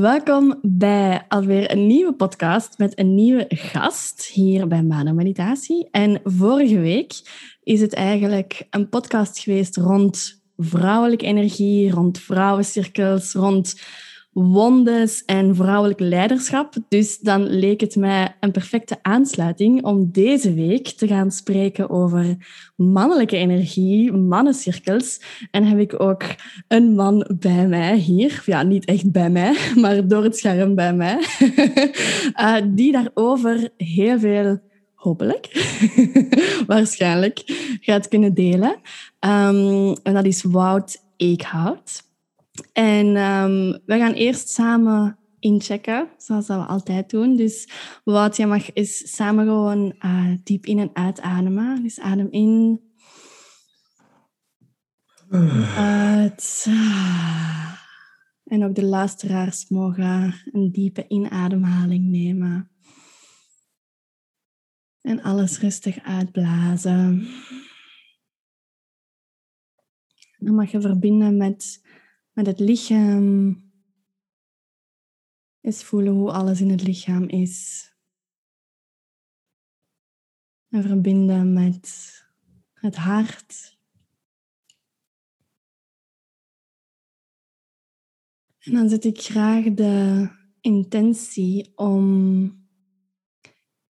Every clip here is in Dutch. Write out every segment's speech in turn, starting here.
Welkom bij alweer een nieuwe podcast met een nieuwe gast hier bij Mana Meditatie. En vorige week is het eigenlijk een podcast geweest rond vrouwelijke energie, rond vrouwencirkels, rond wondes en vrouwelijk leiderschap. Dus dan leek het mij een perfecte aansluiting om deze week te gaan spreken over mannelijke energie, mannencirkels. En heb ik ook een man bij mij hier. Ja, niet echt bij mij, maar door het scherm bij mij. uh, die daarover heel veel hopelijk, waarschijnlijk, gaat kunnen delen. Um, en dat is Wout Eekhout. En um, we gaan eerst samen inchecken, zoals we altijd doen. Dus wat je mag is samen gewoon uh, diep in en uitademen. Dus adem in. Uit. En ook de luisteraars mogen een diepe inademhaling nemen. En alles rustig uitblazen. Dan mag je verbinden met met het lichaam. Eens voelen hoe alles in het lichaam is. En verbinden met het hart. En dan zet ik graag de intentie om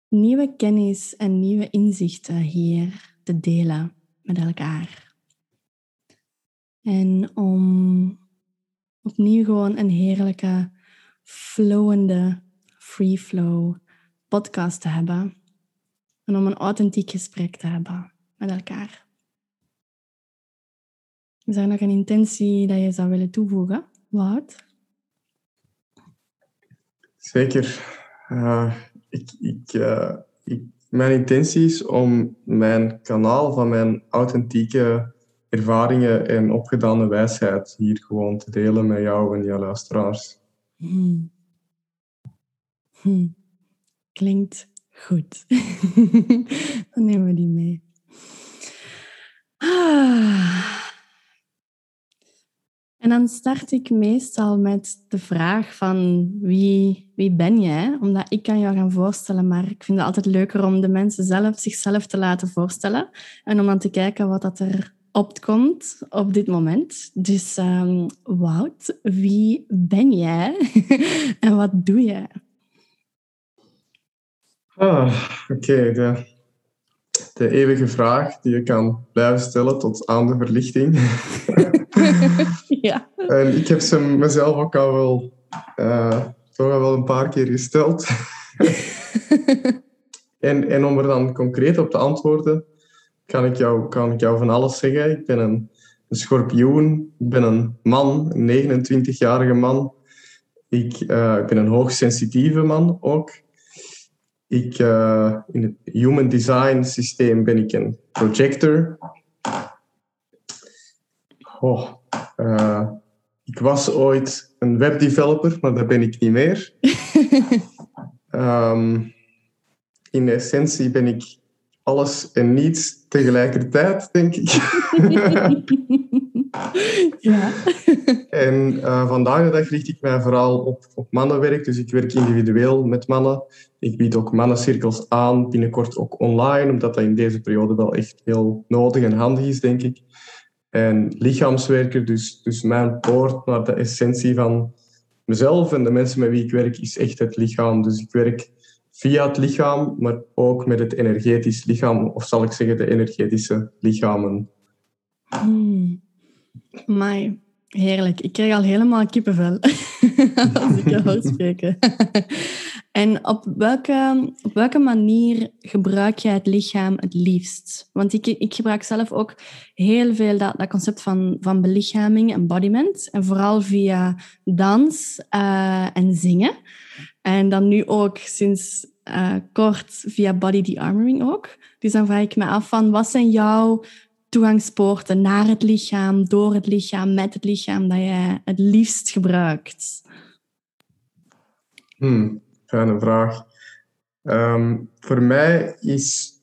nieuwe kennis en nieuwe inzichten hier te delen met elkaar. En om opnieuw gewoon een heerlijke, flowende, free flow podcast te hebben. En om een authentiek gesprek te hebben met elkaar. Is er nog een intentie dat je zou willen toevoegen, Wout? Zeker. Uh, ik, ik, uh, ik, mijn intentie is om mijn kanaal van mijn authentieke ervaringen en opgedane wijsheid hier gewoon te delen met jou en je luisteraars. Hmm. Hmm. Klinkt goed. Dan nemen we die mee. Ah. En dan start ik meestal met de vraag van wie, wie ben jij? Omdat ik kan jou gaan voorstellen, maar ik vind het altijd leuker om de mensen zelf zichzelf te laten voorstellen. En om dan te kijken wat dat er opkomt op dit moment. Dus um, Wout, wie ben jij en wat doe jij? Ah, Oké, de, de eeuwige vraag die je kan blijven stellen tot aan de verlichting. ja. En ik heb ze mezelf ook al wel, uh, toch al wel een paar keer gesteld. en, en om er dan concreet op te antwoorden, kan ik jou, kan ik jou van alles zeggen. Ik ben een, een schorpioen, ik ben een man, een 29-jarige man. Ik, uh, ik ben een hoogsensitieve man ook. Ik, uh, in het human design systeem ben ik een projector. Oh, uh, ik was ooit een webdeveloper, maar dat ben ik niet meer. um, in essentie ben ik alles en niets tegelijkertijd, denk ik. ja. en uh, vandaag de dag richt ik mij vooral op, op mannenwerk. Dus ik werk individueel met mannen. Ik bied ook mannencirkels aan, binnenkort ook online, omdat dat in deze periode wel echt heel nodig en handig is, denk ik. En lichaamswerker, dus, dus mijn poort naar de essentie van mezelf en de mensen met wie ik werk, is echt het lichaam. Dus ik werk via het lichaam, maar ook met het energetisch lichaam, of zal ik zeggen de energetische lichamen. Hmm. Mai, heerlijk. Ik krijg al helemaal kippenvel als ik je hoor spreken. en op welke, op welke manier gebruik jij het lichaam het liefst? Want ik, ik gebruik zelf ook heel veel dat, dat concept van, van belichaming, embodiment. En vooral via dans uh, en zingen. En dan nu ook sinds uh, kort via Body De-armoring ook. Dus dan vraag ik me af van, wat zijn jouw toegangspoorten naar het lichaam, door het lichaam, met het lichaam, dat jij het liefst gebruikt? Hmm, fijne vraag. Um, voor mij is,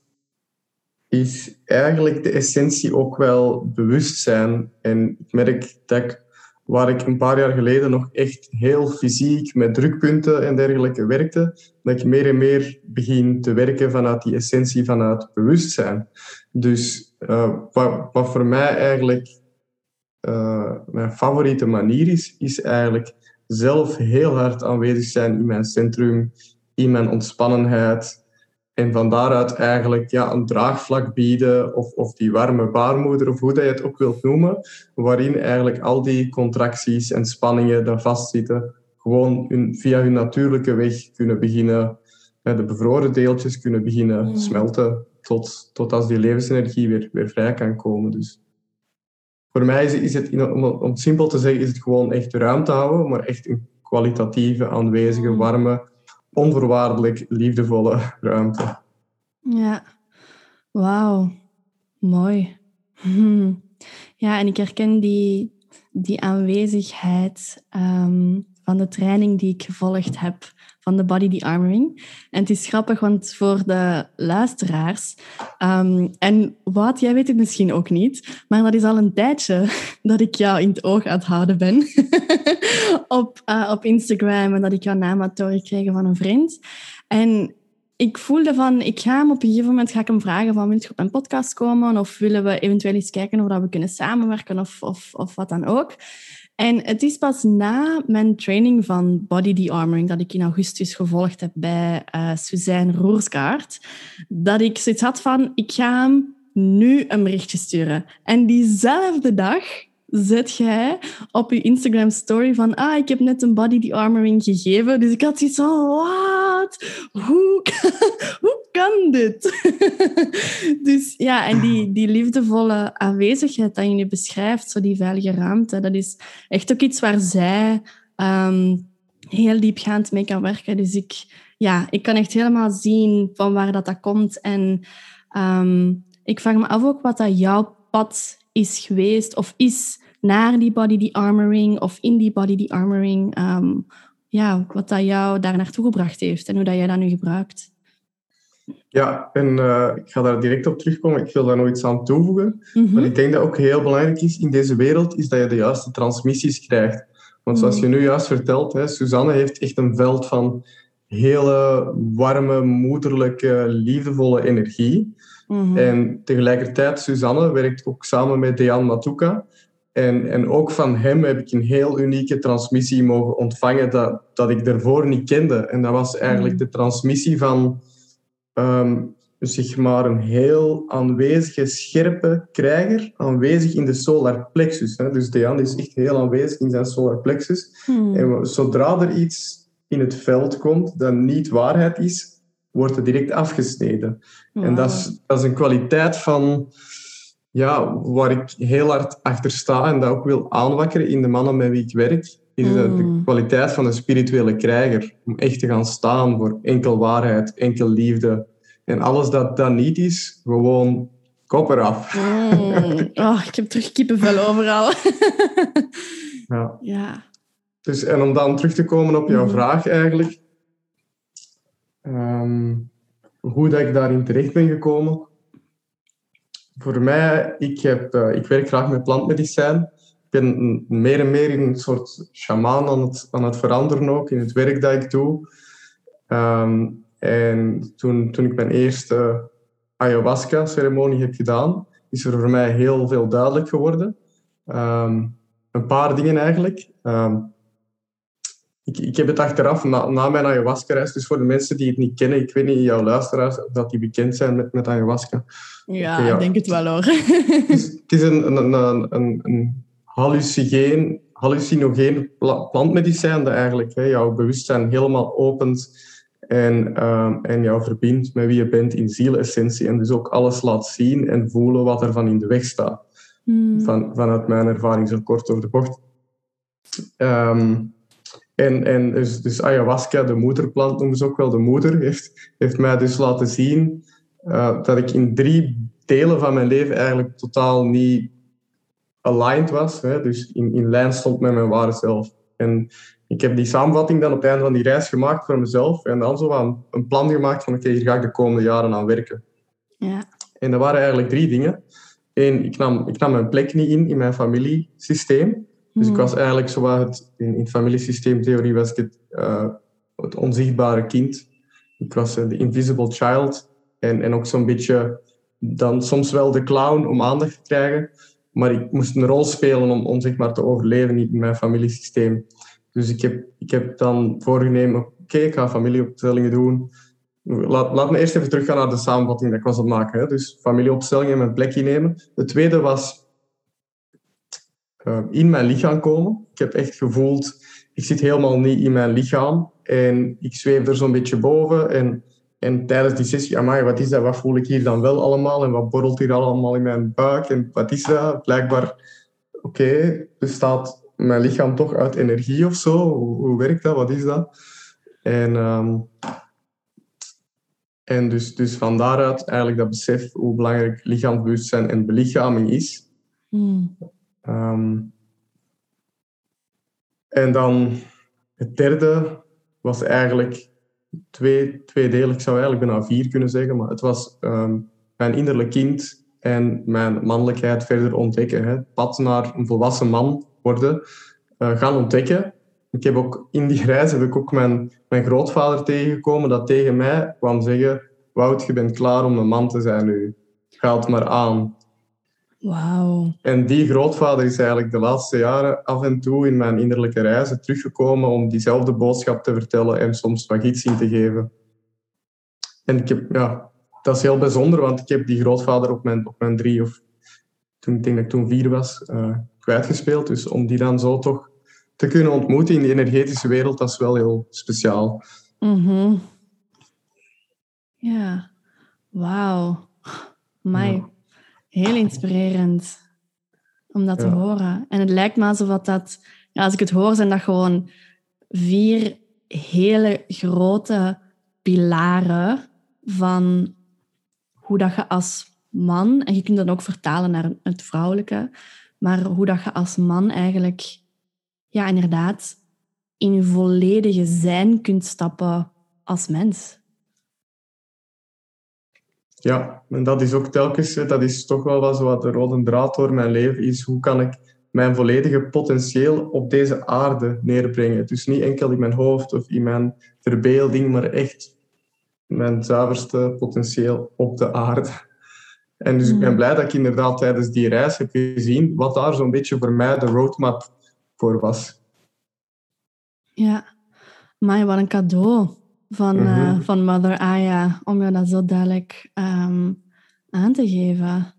is eigenlijk de essentie ook wel bewustzijn. En ik merk dat ik waar ik een paar jaar geleden nog echt heel fysiek met drukpunten en dergelijke werkte, dat ik meer en meer begin te werken vanuit die essentie, vanuit bewustzijn. Dus uh, wat, wat, voor mij eigenlijk uh, mijn favoriete manier is, is eigenlijk zelf heel hard aanwezig zijn in mijn centrum, in mijn ontspannenheid, en van daaruit eigenlijk ja, een draagvlak bieden, of, of die warme baarmoeder, of hoe dat je het ook wilt noemen, waarin eigenlijk al die contracties en spanningen daar vastzitten, gewoon hun, via hun natuurlijke weg kunnen beginnen, de bevroren deeltjes kunnen beginnen mm. smelten, tot, tot als die levensenergie weer, weer vrij kan komen. Dus voor mij is, is het, om, om het simpel te zeggen, is het gewoon echt ruimte houden, maar echt een kwalitatieve, aanwezige, mm. warme, onvoorwaardelijk liefdevolle ruimte. Ja, wauw, mooi. Ja, en ik herken die, die aanwezigheid ehm, van de training die ik gevolgd heb van de body de-armoring. En het is grappig, want voor de luisteraars... Um, en wat, jij weet het misschien ook niet, maar dat is al een tijdje dat ik jou in het oog aan het houden ben. op, uh, op Instagram en dat ik jouw naam had doorgekregen van een vriend. En ik voelde van, ik ga hem op een gegeven moment ga ik hem vragen van, wil je op een podcast komen? Of willen we eventueel eens kijken of dat we kunnen samenwerken of, of, of wat dan ook. En het is pas na mijn training van body de-armoring, dat ik in augustus gevolgd heb bij uh, Suzanne Roerskaart, dat ik zoiets had van, ik ga hem nu een berichtje sturen. En diezelfde dag zet jij op je Instagram story van ah, ik heb net een body de-armoring gegeven. Dus ik had zoiets van, wat? Hoe, hoe kan dit? dus ja, en die, die liefdevolle aanwezigheid dat je nu beschrijft, zo die veilige ruimte, dat is echt ook iets waar zij um, heel diepgaand mee kan werken. Dus ik, ja, ik kan echt helemaal zien van waar dat, dat komt. En um, ik vraag me af ook wat dat jouw pad is geweest of is naar die body de-armoring of in die body de-armoring. Um, ja, wat dat jou daar naartoe gebracht heeft en hoe dat jij dat nu gebruikt. Ja, en uh, ik ga daar direct op terugkomen. Ik wil daar nog iets aan toevoegen. Mm -hmm. ik denk dat ook heel belangrijk is in deze wereld, is dat je de juiste transmissies krijgt. Want zoals je nu juist vertelt, hè, Suzanne heeft echt een veld van hele warme, moederlijke, liefdevolle energie. Mm -hmm. En tegelijkertijd, Suzanne werkt ook samen met Dejan Matuka. En, en ook van hem heb ik een heel unieke transmissie mogen ontvangen dat, dat ik daarvoor niet kende. En dat was eigenlijk de transmissie van um, zeg maar een heel aanwezige, scherpe krijger, aanwezig in de solar plexus. Hè. Dus Dejan is echt heel aanwezig in zijn solar plexus. Hmm. En zodra er iets in het veld komt dat niet waarheid is, wordt het direct afgesneden. En dat is, dat is een kwaliteit van ja, waar ik heel hard achter sta en dat ook wil aanwakkeren in de mannen met wie ik werk, is de hmm. kwaliteit van de spirituele krijger. Om echt te gaan staan voor enkel waarheid, enkel liefde. En alles dat dat niet is, gewoon kop eraf. Mm. Oh, ik heb terug kippenvel overal. ja. ja. Dus, en om dan terug te komen op jouw hmm. vraag eigenlijk. Um, hoe dat ik daarin terecht ben gekomen voor mij, ik, heb, uh, ik werk graag met plantmedicijn. Ik ben meer en meer in een soort shamaan aan het, aan het veranderen ook, in het werk dat ik doe. Um, en toen, toen ik mijn eerste ayahuasca-ceremonie heb gedaan, is er voor mij heel veel duidelijk geworden. Um, een paar dingen eigenlijk. Um, ik, ik heb het achteraf, na, na mijn ayahuasca-reis, dus voor de mensen die het niet kennen, ik weet niet, jouw luisteraars, dat die bekend zijn met, met ayahuasca. Ja, ik denk het wel hoor. Het is, het is een, een, een hallucinogeen, hallucinogeen plantmedicijn dat eigenlijk hè, jouw bewustzijn helemaal opent en, uh, en jou verbindt met wie je bent in zielessentie en dus ook alles laat zien en voelen wat er van in de weg staat. Hmm. Van, vanuit mijn ervaring zo kort over de bocht. Um, en, en dus, dus ayahuasca, de moederplant noemen ze ook wel de moeder, heeft, heeft mij dus laten zien uh, dat ik in drie delen van mijn leven eigenlijk totaal niet aligned was. Hè? Dus in, in lijn stond met mijn ware zelf. En ik heb die samenvatting dan op het einde van die reis gemaakt voor mezelf. En dan zo een, een plan gemaakt van oké, hier ga ik de komende jaren aan werken. Ja. En dat waren eigenlijk drie dingen. Eén, ik nam, ik nam mijn plek niet in in mijn familiesysteem. Dus ik Hmm. was eigenlijk zo wat het, in, in familiesysteemtheorie was ik het, eh, het onzichtbare kind. Ik was eh, de invisible child. En, en ook zo'n beetje dan soms wel de clown om aandacht te krijgen. Maar ik moest een rol spelen om, om zeg maar te overleven in mijn familiesysteem. Dus ik heb, ik heb dan voorgenomen, oké, ik ga familieopstellingen doen. Laat, laat me eerst even teruggaan naar de samenvatting dat ik was aan maken. Hè. Dus familieopstellingen, mijn plekje nemen. De tweede was eh, in mijn lichaam komen. Ik heb echt gevoeld, ik zit helemaal niet in mijn lichaam. En ik zweef er zo'n beetje boven. En, en tijdens die sessie, amai, wat is dat? Wat voel ik hier dan wel allemaal? En wat borrelt hier allemaal in mijn buik? En wat is dat? Blijkbaar, oké, bestaat mijn lichaam toch uit energie of zo? Hoe, hoe werkt dat? Wat is dat? En, ehm, en dus, dus van daaruit eigenlijk dat besef hoe belangrijk lichaamsbewustzijn en belichaming is. Hmm. Ehm, en dan het derde was eigenlijk twee, tweedelig. Ik zou eigenlijk bijna vier kunnen zeggen, maar het was ehm, mijn innerlijk kind en mijn mannelijkheid verder ontdekken. Hè. Het pad naar een volwassen man worden eh, gaan ontdekken. Ik heb ook in die reis heb ik ook mijn, mijn grootvader tegengekomen dat tegen mij kwam zeggen Wout, je bent klaar om een man te zijn nu. Ga het maar aan. Wauw. En die grootvader is eigenlijk de laatste jaren af en toe in mijn innerlijke reizen teruggekomen om diezelfde boodschap te vertellen en soms wat in te geven. En ik heb, ja, dat is heel bijzonder, want ik heb die grootvader op mijn, op mijn drie of toen, ik denk dat ik toen vier was, eh, kwijtgespeeld. Dus om die dan zo toch te kunnen ontmoeten in die energetische wereld, dat is wel heel speciaal. Mhm. Ja. Wauw. Mij. Heel inspirerend om dat te horen. En het lijkt me alsof dat, dat ja, als ik het hoor, zijn dat gewoon vier hele grote pilaren van hoe dat je als man, en je kunt dat ook vertalen naar het vrouwelijke, maar hoe dat je als man eigenlijk, ja, inderdaad, in je volledige zijn kunt stappen als mens. Ja, en dat is ook telkens, dat is toch wel wat, zo wat de rode draad door mijn leven is. Hoe kan ik mijn volledige potentieel op deze aarde neerbrengen? Dus niet enkel in mijn hoofd of in mijn verbeelding, maar echt mijn zuiverste potentieel op de aarde. En dus ik ben Mm. blij dat ik inderdaad tijdens die reis heb gezien wat daar zo'n beetje voor mij de roadmap voor was. Ja, maar wat een cadeau van, eh, Mhm. van Mother Aya om je dat zo duidelijk ehm, aan te geven.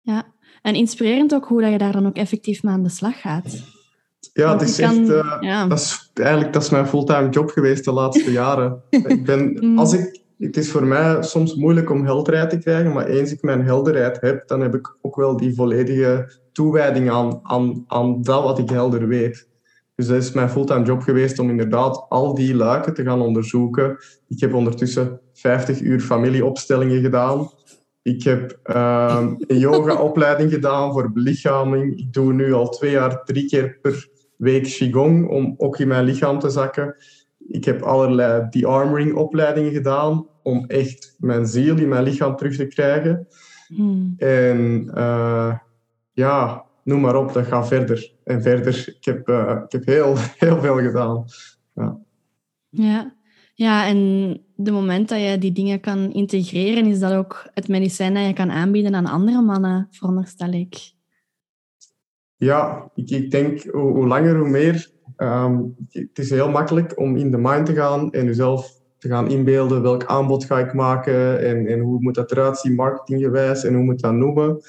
Ja, en inspirerend ook hoe dat je daar dan ook effectief mee aan de slag gaat. Ja, Want het is kan- echt... eh, ja. Dat is eigenlijk dat is mijn fulltime job geweest de laatste jaren. Ik ben, Mm. als ik, het is voor mij soms moeilijk om helderheid te krijgen, maar eens ik mijn helderheid heb, dan heb ik ook wel die volledige toewijding aan, aan, aan dat wat ik helder weet. Dus dat is mijn fulltime job geweest om inderdaad al die luiken te gaan onderzoeken. Ik heb ondertussen 50 uur familieopstellingen gedaan. Ik heb ehm, een yoga-opleiding gedaan voor belichaming. Ik doe nu al twee jaar drie keer per week Qigong om ook in mijn lichaam te zakken. Ik heb allerlei de-armoring opleidingen gedaan om echt mijn ziel in mijn lichaam terug te krijgen. Hmm. En eh, ja, noem maar op, dat gaat verder en verder. Ik heb, eh, ik heb heel, heel veel gedaan. Ja. ja, en de moment dat je die dingen kan integreren, is dat ook het medicijn dat je kan aanbieden aan andere mannen, veronderstel ik. Ja, ik, ik denk hoe, hoe langer, hoe meer. Ehm, het is heel makkelijk om in de mind te gaan en jezelf te gaan inbeelden welk aanbod ga ik maken en, en hoe moet dat eruit zien marketinggewijs en hoe moet dat noemen.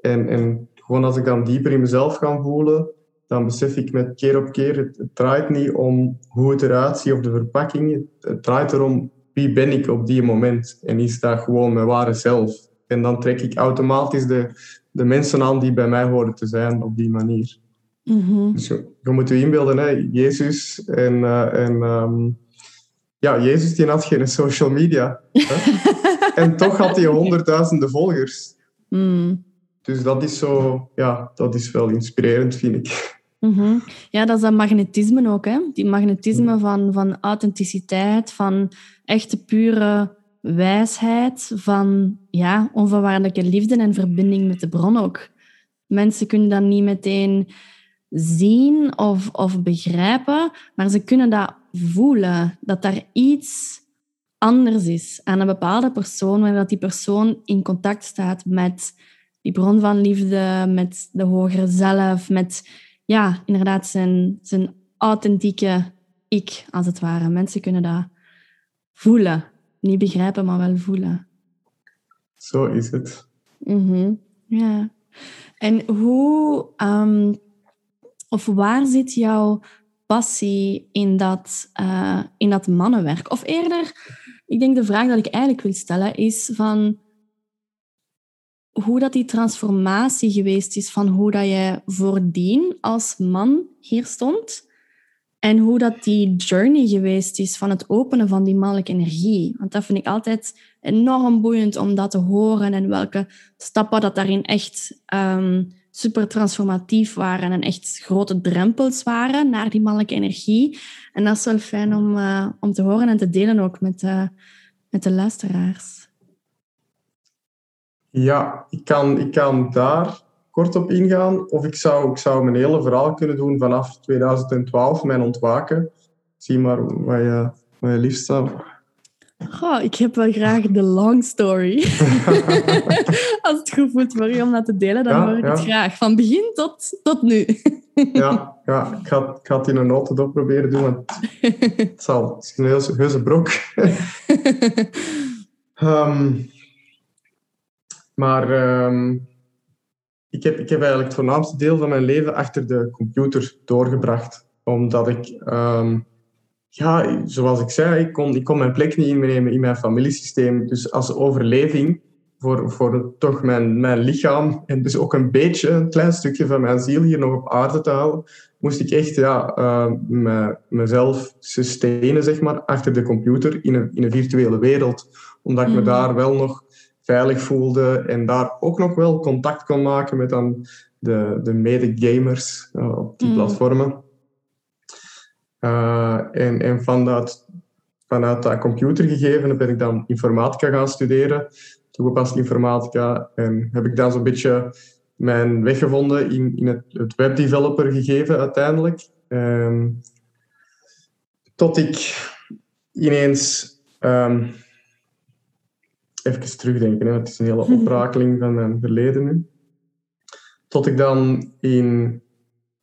En, en gewoon als ik dan dieper in mezelf ga voelen, dan besef ik met keer op keer, het, het draait niet om hoe het eruit ziet of de verpakking. Het, het draait erom wie ben ik op die moment en is dat gewoon mijn ware zelf. En dan trek ik automatisch de, de mensen aan die bij mij horen te zijn op die manier. Mhm. Dus je, je moet je inbeelden, hè, Jezus en, eh, en ehm, ja, Jezus die had geen social media. Hè? en toch had hij honderdduizenden volgers. Hmm. Dus dat is zo, ja, dat is wel inspirerend, vind ik. Mhm. Ja, dat is dat magnetisme ook. Hè? Die magnetisme van, van authenticiteit, van echte pure wijsheid, van ja, onvoorwaardelijke liefde en verbinding met de bron ook. Mensen kunnen dan niet meteen zien of, of begrijpen, maar ze kunnen dat voelen. Dat daar iets anders is aan een bepaalde persoon, maar dat die persoon in contact staat met die bron van liefde, met de hogere zelf, met ja, inderdaad zijn, zijn authentieke ik, als het ware. Mensen kunnen dat voelen. Niet begrijpen, maar wel voelen. Zo is het. Mm Ja. En hoe, um, of waar zit jouw passie in dat, uh, in dat mannenwerk? Of eerder, ik denk de vraag dat ik eigenlijk wil stellen is van hoe dat die transformatie geweest is van hoe dat je voordien als man hier stond en hoe dat die journey geweest is van het openen van die mannelijke energie. Want dat vind ik altijd enorm boeiend om dat te horen en welke stappen dat daarin echt um, super transformatief waren en echt grote drempels waren naar die mannelijke energie. En dat is wel fijn om, uh, om te horen en te delen ook met, uh, met de luisteraars. Ja, ik kan, ik kan daar kort op ingaan. Of ik zou, ik zou mijn hele verhaal kunnen doen vanaf 2012, mijn ontwaken. Zie maar wat je, wat je liefst zou. Goh, ik heb wel graag de long story. Als het goed voelt voor je om dat te delen, dan hoor ik het graag. Van begin tot, tot nu. ja, ja ik, ga, ik ga het in een notendop proberen doen, want het, zal, het is een heuse brok. um, maar um, ik heb, ik heb eigenlijk het voornaamste deel van mijn leven achter de computer doorgebracht. Omdat ik, um, ja, zoals ik zei, ik kon, ik kon mijn plek niet innemen in mijn familiesysteem. Dus als overleving voor, voor toch mijn, mijn lichaam en dus ook een beetje, een klein stukje van mijn ziel hier nog op aarde te houden, moest ik echt ja, uh, me, mezelf sustainen, zeg maar, achter de computer in een, in een virtuele wereld. Omdat ik me mhm. daar wel nog veilig voelde en daar ook nog wel contact kon maken met dan de, de mede-gamers uh, op die mm. platformen. Uh, en en van dat, vanuit dat computergegeven ben ik dan informatica gaan studeren, toegepaste informatica, en heb ik dan zo'n beetje mijn weg gevonden in, in het, het webdeveloper gegeven uiteindelijk. Um, tot ik ineens um, even terugdenken. Hè. Het is een hele oprakeling van mijn verleden nu. Tot ik dan in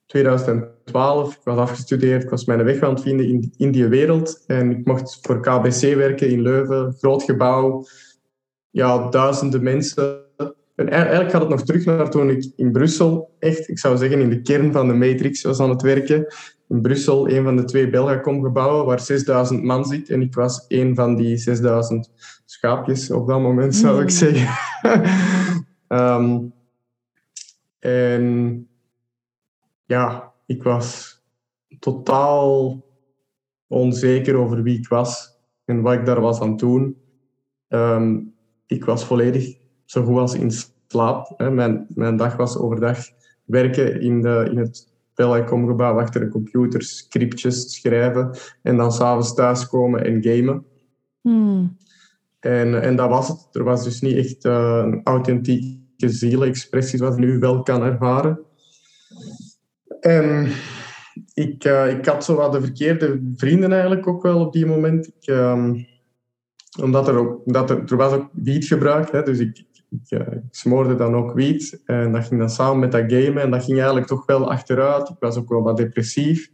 2012, ik was afgestudeerd, ik was mijn weg aan het vinden in, in die wereld. En ik mocht voor KBC werken in Leuven, groot gebouw, ja, duizenden mensen. En eigenlijk gaat het nog terug naar toen ik in Brussel, echt, ik zou zeggen, in de kern van de Matrix was aan het werken. In Brussel, een van de twee Belgacom-gebouwen waar 6000 man zit. En ik was een van die 6000 schaapjes op dat moment, zou ik hmm. zeggen. Ehm, en ja, ik was totaal onzeker over wie ik was en wat ik daar was aan het doen. Ehm, ik was volledig zo goed als in slaap. Hè. Mijn, mijn dag was overdag werken in, de, in het Bellecom-gebouw achter de computer, scriptjes schrijven en dan s'avonds thuiskomen en gamen. Hmm. En, en dat was het. Er was dus niet echt uh, een authentieke zielexpressie zoals ik nu wel kan ervaren. En ik, uh, ik had zo wat de verkeerde vrienden eigenlijk ook wel op die moment. Ik, um, omdat er ook, omdat er, er was ook wietgebruik, hè, dus ik, ik, uh, ik, smoorde dan ook wiet. En dat ging dan samen met dat gamen. En dat ging eigenlijk toch wel achteruit. Ik was ook wel wat depressief.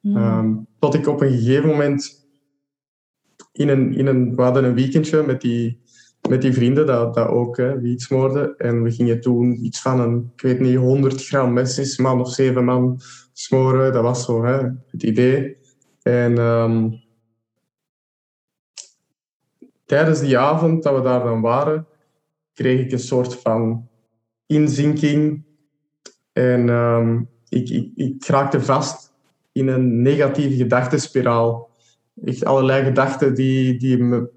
Mm. Um, tot ik op een gegeven moment in een, een, we hadden een weekendje met die, met die vrienden dat, dat ook hè, wiet. En we gingen toen iets van een, ik weet niet, 100 gram met man of zeven man smoren. Dat was zo hè, het idee. En um, tijdens die avond dat we daar dan waren, kreeg ik een soort van inzinking. En um, ik, ik, ik raakte vast in een negatieve gedachtenspiraal echt allerlei gedachten die, die me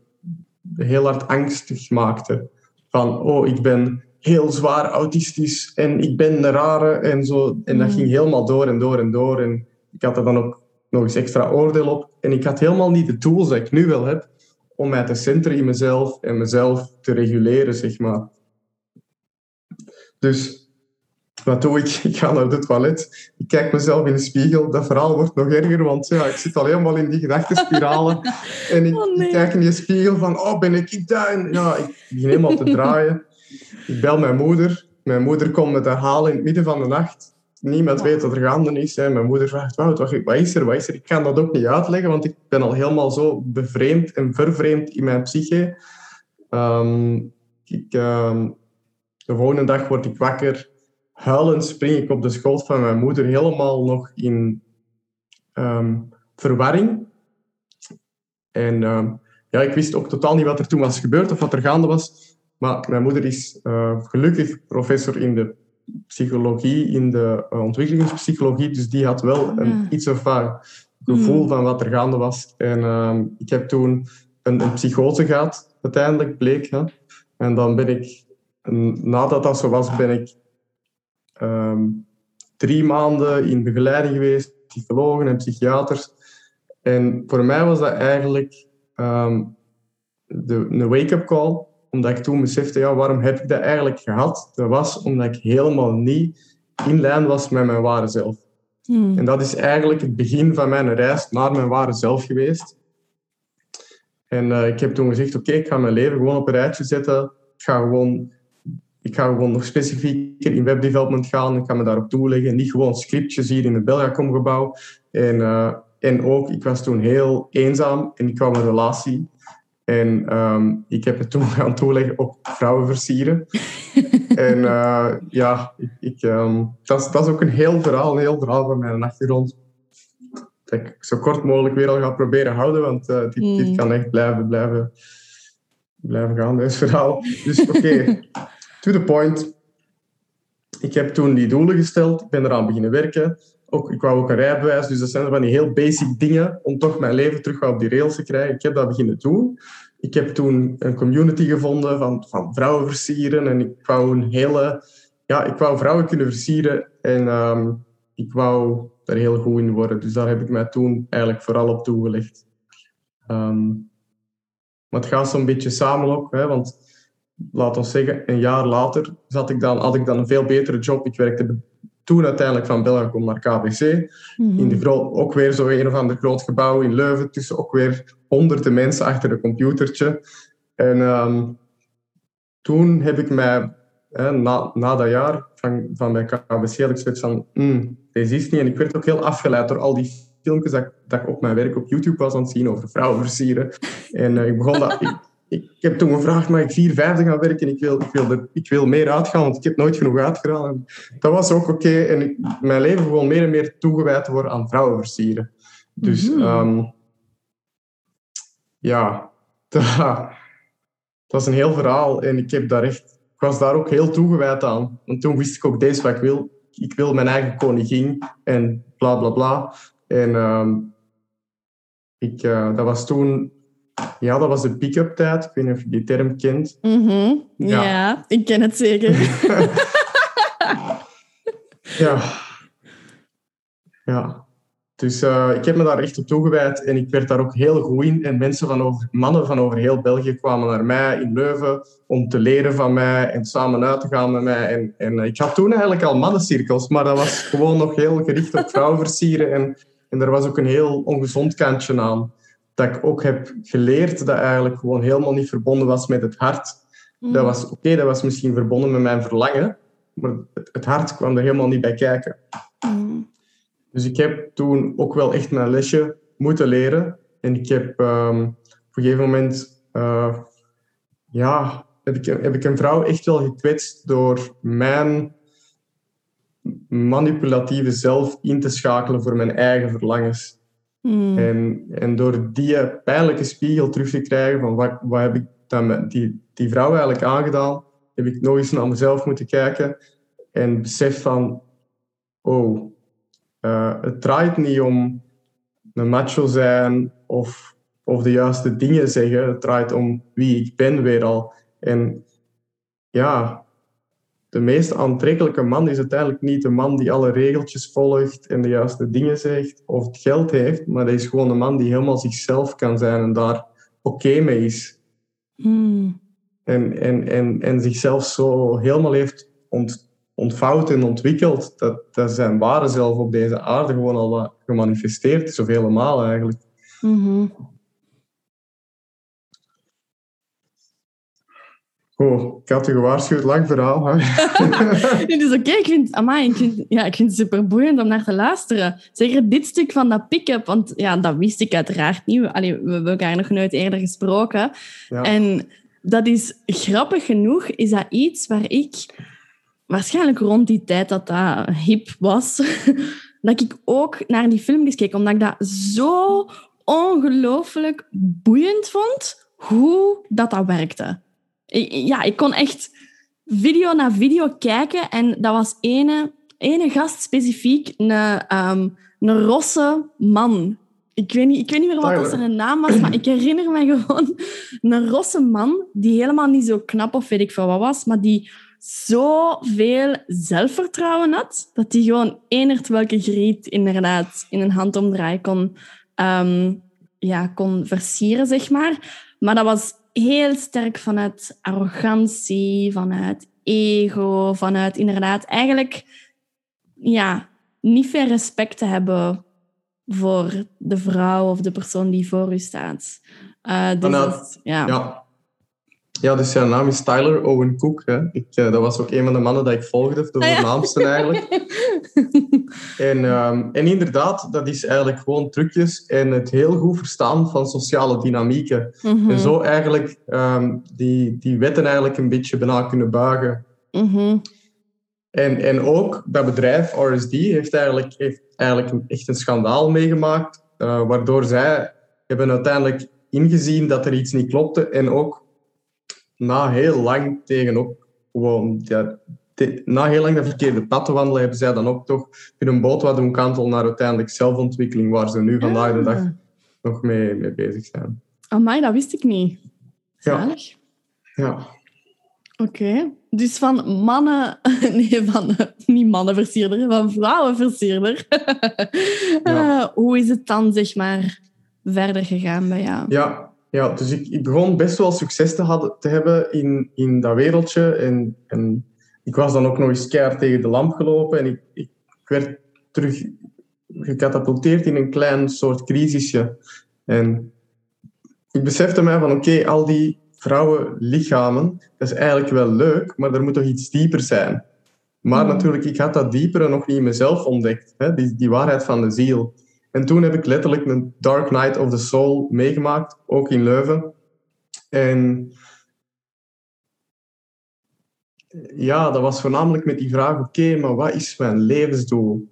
heel hard angstig maakten. Van, oh, ik ben heel zwaar autistisch en ik ben een rare en zo. En dat mm. ging helemaal door en door en door. En ik had er dan ook nog eens extra oordeel op. En ik had helemaal niet de tools die ik nu wel heb om mij te centeren in mezelf en mezelf te reguleren, zeg maar. Dus wat doe ik? Ik ga naar het toilet. Ik kijk mezelf in de spiegel. Dat verhaal wordt nog erger, want ja, ik zit al helemaal in die gedachtenspiralen. en ik, oh, ik, kijk in die spiegel van, oh, ben ik daar? Ja, ik begin helemaal te draaien. Ik bel mijn moeder. Mijn moeder komt me te halen in het midden van de nacht. Niemand weet wat er gaande is. Hè. Mijn moeder vraagt, wat, wat is er? Wat is er? Ik kan dat ook niet uitleggen, want ik ben al helemaal zo bevreemd en vervreemd in mijn psyche. Um, ik, um, de volgende dag word ik wakker. Huilend spring ik op de schoot van mijn moeder, helemaal nog in um, verwarring. En ja, ik wist ook totaal niet wat er toen was gebeurd of wat er gaande was. Maar mijn moeder is uh, gelukkig professor in de psychologie, in de uh, ontwikkelingspsychologie. Dus die had wel een, iets of gevoel mm. van wat er gaande was. En uh, ik heb toen een, een, psychose gehad, uiteindelijk bleek. Hè. En dan ben ik, nadat dat zo was, ben ik um, drie maanden in begeleiding geweest, psychologen en psychiaters. En voor mij was dat eigenlijk um, de, een wake-up call omdat ik toen besefte, ja, waarom heb ik dat eigenlijk gehad? Dat was omdat ik helemaal niet in lijn was met mijn ware zelf. Hmm. En dat is eigenlijk het begin van mijn reis naar mijn ware zelf geweest. En uh, ik heb toen gezegd, oké, ik ga mijn leven gewoon op een rijtje zetten. Ik ga gewoon, ik ga gewoon nog specifieker in webdevelopment gaan. Ik ga me daarop toeleggen. Niet gewoon scriptjes hier in het Belgacom-gebouw. En, uh, en ook, ik was toen heel eenzaam en ik kwam een relatie. En um, ik heb het toen gaan toeleggen op vrouwen versieren. en uh, ja, ik, ik, um, dat, is, dat is ook een heel verhaal, een heel verhaal van mijn achtergrond. Dat ik zo kort mogelijk weer al ga proberen houden, want uh, dit, dit, mm. kan echt blijven, blijven, blijven gaan, dit verhaal. Dus oké, okay. To the point. Ik heb toen die doelen gesteld, ben eraan beginnen werken. Ook, ik wou ook een rijbewijs, dus dat zijn van die heel basic dingen om toch mijn leven terug op die rails te krijgen. Ik heb dat beginnen doen. Ik heb toen een community gevonden van, van vrouwen versieren en ik wou een hele... Ja, ik wou vrouwen kunnen versieren en ehm, ik wou daar heel goed in worden. Dus daar heb ik mij toen eigenlijk vooral op toegelegd. Um, maar het gaat zo'n beetje samen ook, hè, want laat ons zeggen, een jaar later zat ik dan, had ik dan een veel betere job. Ik werkte toen uiteindelijk van Belgacom naar KBC. Mhm. in de ook weer zo een of ander groot gebouw in Leuven, tussen ook weer honderden mensen achter een computertje. En um, toen heb ik mij, hè, na, na dat jaar van, van bij KBC, had ik zoiets van, mm, deze is niet. En ik werd ook heel afgeleid door al die filmpjes dat, dat ik op mijn werk op YouTube was aan het zien over vrouwen versieren. En uh, ik begon dat ik heb toen gevraagd, mag ik vier, vijfde gaan werken? Ik wil, ik, wil er, ik wil meer uitgaan, want ik heb nooit genoeg uitgedaan. dat was ook oké. En ik, mijn leven gewoon meer en meer toegewijd worden aan vrouwen versieren. Dus mm -hmm. ja, dat, dat, is een heel verhaal. En ik, heb daar echt, ik was daar ook heel toegewijd aan. Want toen wist ik ook, deze wat ik wil. Ik wil mijn eigen koningin en bla bla bla. En um, ik, uh, dat was toen ja, dat was de pick-up tijd. Ik weet niet of je die term kent. Mm ja. ja. ik ken het zeker. ja. Ja. Dus uh, ik heb me daar echt op toegewijd en ik werd daar ook heel goed in. En mensen van over, mannen van over heel België kwamen naar mij in Leuven om te leren van mij en samen uit te gaan met mij. En, en ik had toen eigenlijk al mannencirkels, maar dat was gewoon nog heel gericht op vrouwen versieren. En, en er was ook een heel ongezond kantje aan dat ik ook heb geleerd dat eigenlijk gewoon helemaal niet verbonden was met het hart. Dat mm. was oké, dat was misschien verbonden met mijn verlangen, maar het, hart kwam er helemaal niet bij kijken. Mm. Dus ik heb toen ook wel echt mijn lesje moeten leren. En ik heb um, op een gegeven moment, uh, ja, heb ik, heb ik een vrouw echt wel gekwetst door mijn manipulatieve zelf in te schakelen voor mijn eigen verlangens. Hmm. En, en door die pijnlijke spiegel terug te krijgen van wat, wat heb ik dan met die, die vrouw eigenlijk aangedaan, heb ik nog eens naar mezelf moeten kijken en besef van, oh, uh, het draait niet om een macho zijn of, of de juiste dingen zeggen. Het draait om wie ik ben weer al. En ja, de meest aantrekkelijke man is uiteindelijk niet de man die alle regeltjes volgt en de juiste dingen zegt of het geld heeft, maar dat is gewoon een man die helemaal zichzelf kan zijn en daar oké mee is. Hmm. En, en, en, en zichzelf zo helemaal heeft ont, ontvouwt en ontwikkelt. Dat, dat zijn ware zelf op deze aarde gewoon al wat gemanifesteerd is, of helemaal eigenlijk. Mhm. Oh, ik had je gewaarschuwd, lang verhaal. Hè? Het is oké, ik, vind, amai, ik, vind, ja, ik vind het super boeiend om naar te luisteren. Zeker dit stuk van dat pick-up, want ja, dat wist ik uiteraard niet. Allee, we hebben elkaar nog nooit eerder gesproken. Ja. En dat is grappig genoeg, is dat iets waar ik waarschijnlijk rond die tijd dat dat hip was, dat ik ook naar die filmpjes keek, omdat ik dat zo ongelooflijk boeiend vond hoe dat, dat werkte. Ik- ja, ik kon echt video na video kijken en dat was ene, ene gast specifiek, een, ehm, een rosse man. Ik weet, niet, ik weet niet meer wat dat zijn naam was, maar ik herinner me gewoon een rosse man die helemaal niet zo knap of weet ik veel wat was, maar die zoveel zelfvertrouwen had, dat hij gewoon enert welke griet inderdaad in een handomdraai kon, ehm, ja, kon versieren, zeg maar. Maar dat was heel sterk vanuit arrogantie, vanuit ego, vanuit inderdaad eigenlijk ja, niet veel respect te hebben voor de vrouw of de persoon die voor u staat. Eh, dus dat ja. Ja. Ja, dus zijn naam is Tyler Owen Cook. Hè. Ik, eh, dat was ook een van de mannen dat ik volgde, de Ah, ja. voornaamste eigenlijk. En, ehm, en inderdaad, dat is eigenlijk gewoon trucjes en het heel goed verstaan van sociale dynamieken. Mhm, En zo eigenlijk ehm, die, die wetten eigenlijk een beetje bijna kunnen buigen. mhm, En, en ook dat bedrijf, RSD, heeft eigenlijk, heeft eigenlijk een, echt een schandaal meegemaakt, eh, waardoor zij hebben uiteindelijk ingezien dat er iets niet klopte en ook na heel lang tegen ook gewoon, ja, te- na heel lang dat verkeerde pad te wandelen, hebben zij dan ook toch hun boot wat doen kantelen naar uiteindelijk zelfontwikkeling, waar ze nu vandaag de dag Ah. nog mee, mee bezig zijn. Amai, dat wist ik niet. Ja. Zalig. Ja. Oké. Dus van mannen... Nee, van... Niet mannenversierder, van vrouwenversierder. Ja. Eh, hoe is het dan, zeg maar, verder gegaan bij jou? Ja, ja dus ik, ik begon best wel succes te, hadden, te hebben in, in dat wereldje. En, en ik was dan ook nog eens keihard tegen de lamp gelopen. En ik, ik werd terug gecatapulteerd in een klein soort crisisje. En ik besefte mij van, oké, al die vrouwenlichamen, dat is eigenlijk wel leuk, maar er moet toch iets dieper zijn. Maar Hmm. natuurlijk, ik had dat diepere nog niet in mezelf ontdekt. Hè? Die, die waarheid van de ziel. En toen heb ik letterlijk een Dark Night of the Soul meegemaakt, ook in Leuven. En ja, dat was voornamelijk met die vraag, oké, maar wat is mijn levensdoel?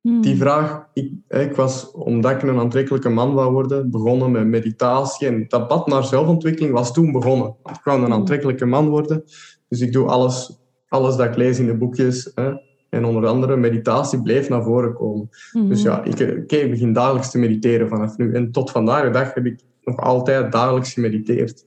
Hmm. Die vraag, ik, ik was, omdat ik een aantrekkelijke man wou worden, begonnen met meditatie. En dat pad naar zelfontwikkeling was toen begonnen. Want Ik wou een aantrekkelijke man worden. Dus ik doe alles, alles dat ik lees in de boekjes. Hè. En onder andere meditatie bleef naar voren komen. Mhm. Dus ja, ik, ik begin dagelijks te mediteren vanaf nu. En tot vandaag de dag heb ik nog altijd dagelijks gemediteerd.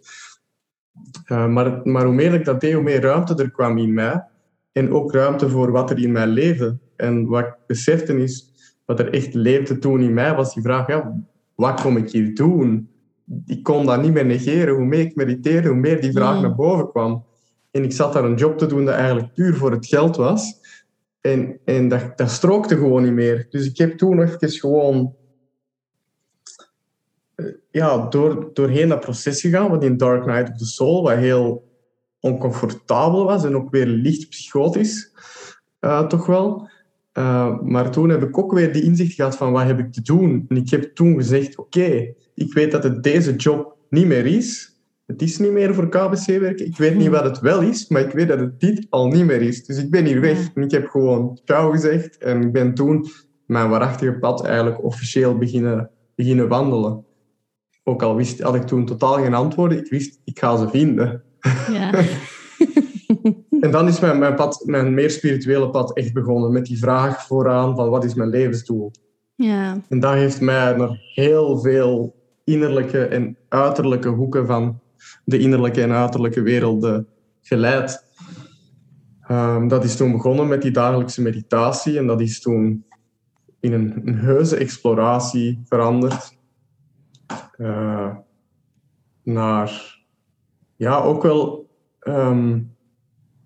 Eh, maar, maar hoe meer ik dat deed, hoe meer ruimte er kwam in mij. En ook ruimte voor wat er in mij leefde. En wat ik besefte is, wat er echt leefde toen in mij, was die vraag, ja, wat kom ik hier doen? Ik kon dat niet meer negeren. Hoe meer ik mediteerde, hoe meer die vraag Mm. naar boven kwam. En ik zat daar een job te doen dat eigenlijk puur voor het geld was. En, en dat, dat strookte gewoon niet meer. Dus ik heb toen nog even gewoon eh, ja, door, doorheen dat proces gegaan, wat in Dark Night of the Soul, wat heel oncomfortabel was en ook weer licht psychotisch, eh, toch wel. Eh, maar toen heb ik ook weer die inzicht gehad van wat heb ik te doen. En ik heb toen gezegd, oké, ik weet dat het deze job niet meer is. Het is niet meer voor KBC werken. Ik weet niet wat het wel is, maar ik weet dat het dit al niet meer is. Dus ik ben hier weg. En ik heb gewoon ciao gezegd. En ik ben toen mijn waarachtige pad eigenlijk officieel beginnen, beginnen wandelen. Ook al wist, had ik toen totaal geen antwoorden. Ik wist, ik ga ze vinden. Ja. En dan is mijn, mijn, pad, mijn meer spirituele pad echt begonnen. Met die vraag vooraan van wat is mijn levensdoel? ja. En dat heeft mij naar heel veel innerlijke en uiterlijke hoeken van de innerlijke en uiterlijke werelden geleid. Ehm, dat is toen begonnen met die dagelijkse meditatie en dat is toen in een, een heuse exploratie veranderd. Eh, naar, ja, ook wel ehm,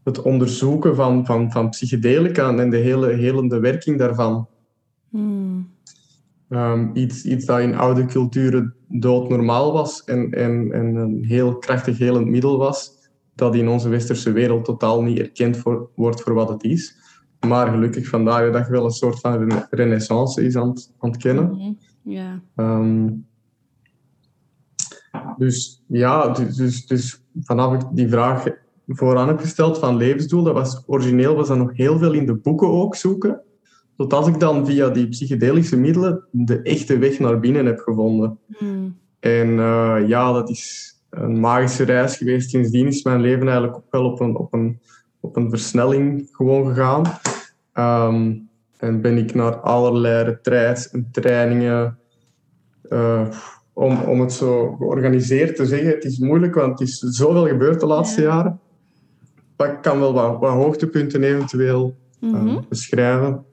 het onderzoeken van, van, van psychedelica en de hele helende werking daarvan. Hmm. Ehm, iets, iets dat in oude culturen doodnormaal was en, en, en een heel krachtig helend middel was, dat in onze westerse wereld totaal niet erkend voor, wordt voor wat het is. Maar gelukkig vandaag de dag wel een soort van renaissance is aan het, aan het kennen. Mhm. Ja. Ehm, dus ja, dus, dus, dus vanaf ik die vraag vooraan heb gesteld van levensdoel, dat was origineel was dat nog heel veel in de boeken ook zoeken. Tot als ik dan via die psychedelische middelen de echte weg naar binnen heb gevonden. Hmm. En eh, ja, dat is een magische reis geweest. Sindsdien is mijn leven eigenlijk ook wel op een, op een, op een versnelling gewoon gegaan. Ehm, en ben ik naar allerlei retraits en trainingen. eh, om, om het zo georganiseerd te zeggen. Het is moeilijk, want het is zoveel gebeurd de laatste Ja. jaren. Maar ik kan wel wat, wat hoogtepunten eventueel eh, Mhm. beschrijven.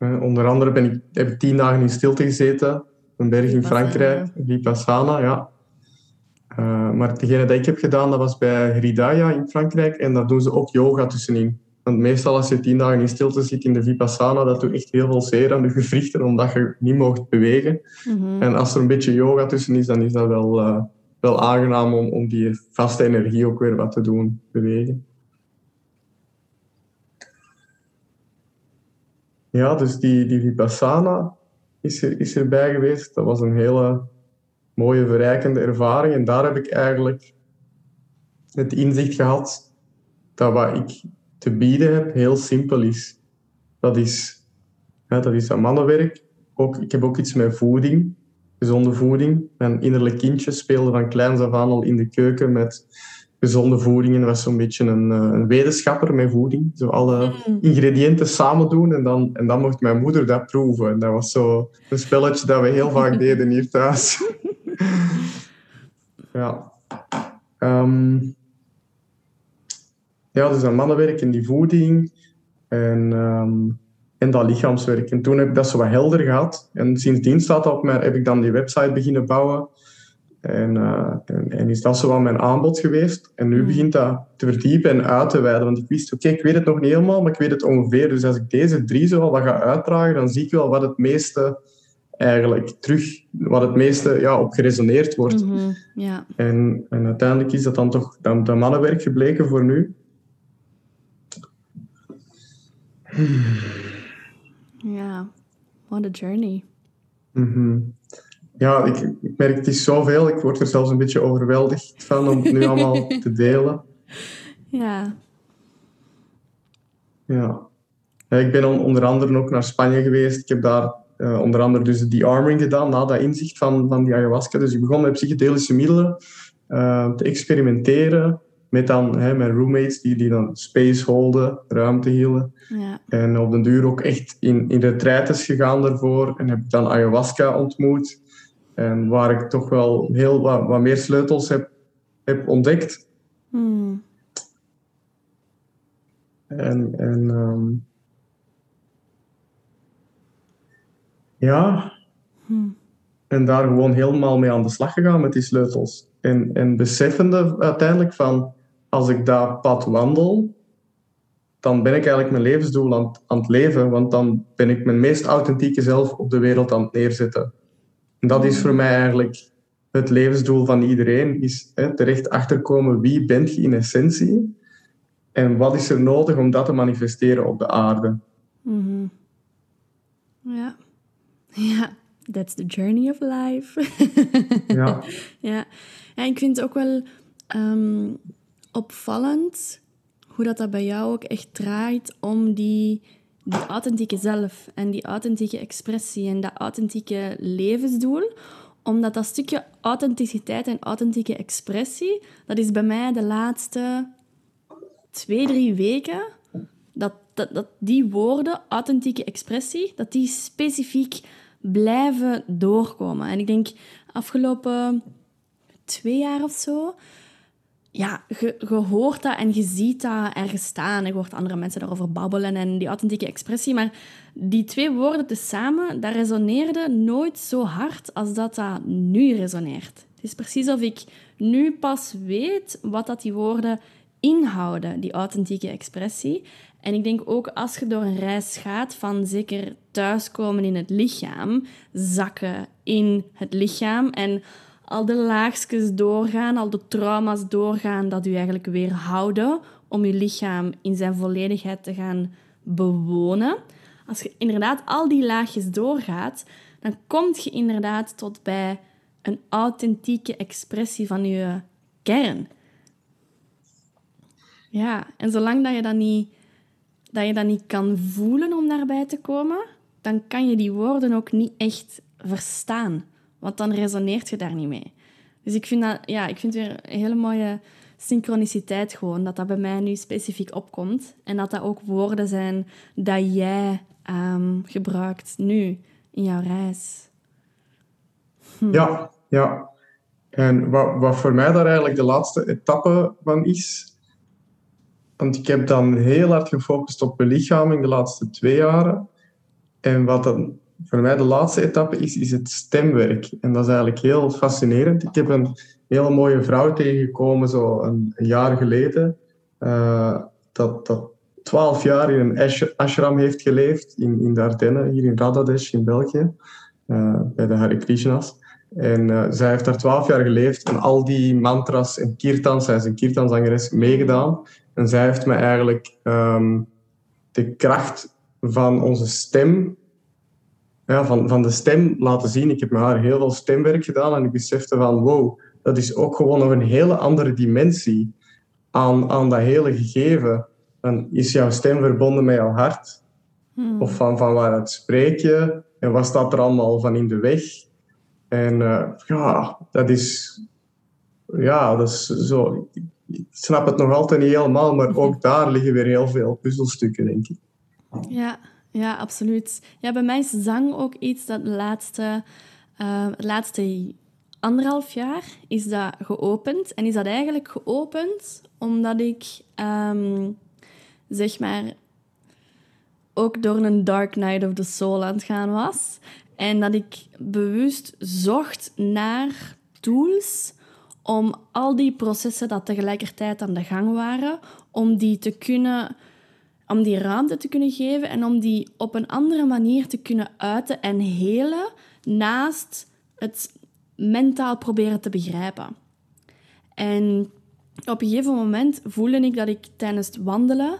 Onder andere ben ik, heb ik tien dagen in stilte gezeten. Een berg in. Frankrijk, Vipassana, ja. Eh, maar degene dat ik heb gedaan, dat was bij Hridaya in Frankrijk. En daar doen ze ook yoga tussenin. Want meestal als je tien dagen in stilte zit in de Vipassana, dat doet echt heel veel zeer aan de gewrichten, omdat je niet mocht bewegen. Mhm. En als er een beetje yoga tussen is, dan is dat wel, eh, wel aangenaam om, om die vaste energie ook weer wat te doen bewegen. Ja, dus die, die Vipassana is, er, is erbij geweest. Dat was een hele mooie, verrijkende ervaring. En daar heb ik eigenlijk het inzicht gehad dat wat ik te bieden heb heel simpel is. Dat is, ja, dat is mannenwerk. Ook, ik heb ook iets met voeding, gezonde voeding. Mijn innerlijk kindje speelde van kleins af aan al in de keuken met gezonde voeding. En was zo'n beetje een, eh, een wetenschapper met voeding. Zo alle Mm. ingrediënten samen doen en dan, en dan mocht mijn moeder dat proeven. En dat was zo een spelletje dat we heel vaak deden hier thuis. ja. Ehm, ja, dus dat mannenwerk en die voeding en, ehm, en dat lichaamswerk. En toen heb ik dat zo wat helder gehad. En sindsdien staat dat op mij, heb ik dan die website beginnen bouwen. En, eh, en, en is dat zo wat mijn aanbod geweest. En nu Hmm. begint dat te verdiepen en uit te wijden. Want ik wist, oké, ik weet het nog niet helemaal, maar ik weet het ongeveer. Dus als ik deze drie zo al wat ga uitdragen, dan zie ik wel wat het meeste eigenlijk terug, wat het meeste ja, op geresoneerd wordt. Mhm. Ja. En, en uiteindelijk is dat dan toch dat, dat mannenwerk gebleken voor nu. Ja. What a journey. Mhm. Ja, ik, ik merk het is zoveel. Ik word er zelfs een beetje overweldigd van om het nu allemaal te delen. Ja. Ja. Ja, ik ben on- onder andere ook naar Spanje geweest. Ik heb daar eh, onder andere dus de arming gedaan na dat inzicht van, van die ayahuasca. Dus ik begon met psychedelische middelen eh, te experimenteren met dan hè, mijn roommates die, die dan space holden, ruimte hielden. Ja. En op den duur ook echt in, in retraites gegaan daarvoor. En heb dan ayahuasca ontmoet. En waar ik toch wel heel wat, wat meer sleutels heb, heb ontdekt. Hmm. En, en ehm, ja, Hmm. en daar gewoon helemaal mee aan de slag gegaan met die sleutels. En, en beseffende uiteindelijk van, als ik dat pad wandel, dan ben ik eigenlijk mijn levensdoel aan het leven. Want dan ben ik mijn meest authentieke zelf op de wereld aan het neerzetten. En dat is voor mij eigenlijk het levensdoel van iedereen. Is hè, terecht achterkomen wie bent je in essentie. En wat is er nodig om dat te manifesteren op de aarde. Mhm. Ja. Ja. That's the journey of life. Ja. Ja, ja ik vind het ook wel ehm, opvallend hoe dat, dat bij jou ook echt draait om die, die authentieke zelf en die authentieke expressie en dat authentieke levensdoel. Omdat dat stukje authenticiteit en authentieke expressie, dat is bij mij de laatste twee, drie weken, dat, dat, dat die woorden, authentieke expressie, dat die specifiek blijven doorkomen. En ik denk, afgelopen twee jaar of zo, ja, je, hoort dat en je ziet dat ergens staan. Je hoort andere mensen daarover babbelen en die authentieke expressie. Maar die twee woorden tezamen, dat resoneerde nooit zo hard als dat dat nu resoneert. Het is precies of ik nu pas weet wat dat die woorden inhouden, die authentieke expressie. En ik denk ook als je door een reis gaat van zeker thuiskomen in het lichaam, zakken in het lichaam en al de laagjes doorgaan, al de trauma's doorgaan dat u eigenlijk weerhouden om uw lichaam in zijn volledigheid te gaan bewonen. Als je inderdaad al die laagjes doorgaat, dan kom je inderdaad tot bij een authentieke expressie van je kern. Ja, en zolang dat je dat niet, dat je dat niet kan voelen om daarbij te komen, dan kan je die woorden ook niet echt verstaan. Want dan resoneert je daar niet mee. Dus ik vind, dat, ja, ik vind weer een hele mooie synchroniciteit gewoon, dat dat bij mij nu specifiek opkomt. En dat dat ook woorden zijn dat jij um, gebruikt nu in jouw reis. Hm. Ja, ja. En wat, wat voor mij daar eigenlijk de laatste etappe van is, want ik heb dan heel hard gefocust op belichaming de laatste twee jaren. En wat dan voor mij de laatste etappe is, is het stemwerk. En dat is eigenlijk heel fascinerend. Ik heb een hele mooie vrouw tegengekomen, zo een, jaar geleden, uh, dat, dat twaalf jaar in een ashram heeft geleefd in, in de Ardennen, hier in Radhadesh in België, uh, bij de Hare Krishnas. En uh, zij heeft daar twaalf jaar geleefd en al die mantras en kirtans, zij is een kirtanzangeres, meegedaan. En zij heeft me eigenlijk um, de kracht van onze stem, ja, van, van de stem laten zien. Ik heb met haar heel veel stemwerk gedaan en ik besefte van wow, dat is ook gewoon nog een hele andere dimensie aan, aan dat hele gegeven. Dan is jouw stem verbonden met jouw hart? Hmm. Of van, van waaruit spreek je? En wat staat er allemaal van in de weg? En uh, ja, dat is... Ja, dat is zo... Ik snap het nog altijd niet helemaal, maar ook daar liggen weer heel veel puzzelstukken, denk ik. Ja, ja, absoluut. Ja, bij mij is zang ook iets dat de laatste, uh, laatste anderhalf jaar is dat geopend. En is dat eigenlijk geopend omdat ik, um, zeg maar, ook door een dark night of the soul aan het gaan was. En dat ik bewust zocht naar tools om al die processen dat tegelijkertijd aan de gang waren, om die te kunnen om die ruimte te kunnen geven en om die op een andere manier te kunnen uiten en helen naast het mentaal proberen te begrijpen. En op een gegeven moment voelde ik dat ik tijdens het wandelen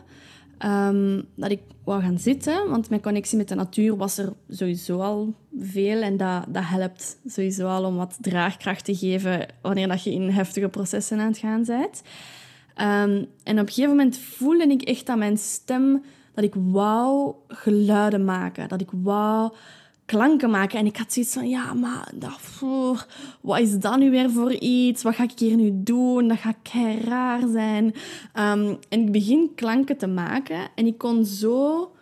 um, dat ik wou gaan zitten, want mijn connectie met de natuur was er sowieso al veel en dat, dat helpt sowieso al om wat draagkracht te geven wanneer dat je in heftige processen aan het gaan bent. Um, en op een gegeven moment voelde ik echt aan mijn stem dat ik wou geluiden maken, dat ik wou klanken maken. En ik had zoiets van, ja, maar dat, wat is dat nu weer voor iets? Wat ga ik hier nu doen? Dat gaat kei raar zijn. Um, en ik begin klanken te maken en ik kon zo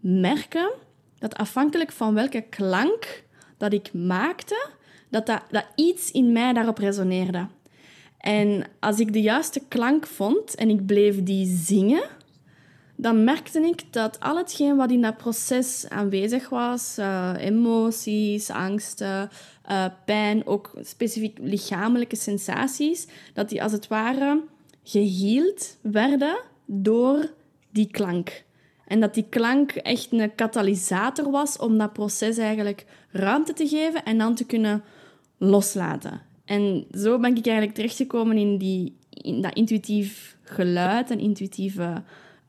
merken dat afhankelijk van welke klank dat ik maakte, dat, dat iets in mij daarop resoneerde. En als ik de juiste klank vond en ik bleef die zingen, dan merkte ik dat al hetgeen wat in dat proces aanwezig was, uh, emoties, angsten, uh, pijn, ook specifiek lichamelijke sensaties, dat die als het ware geheeld werden door die klank. En dat die klank echt een katalysator was om dat proces eigenlijk ruimte te geven en dan te kunnen loslaten. En zo ben ik eigenlijk terechtgekomen in, die, in dat intuïtief geluid en intuïtieve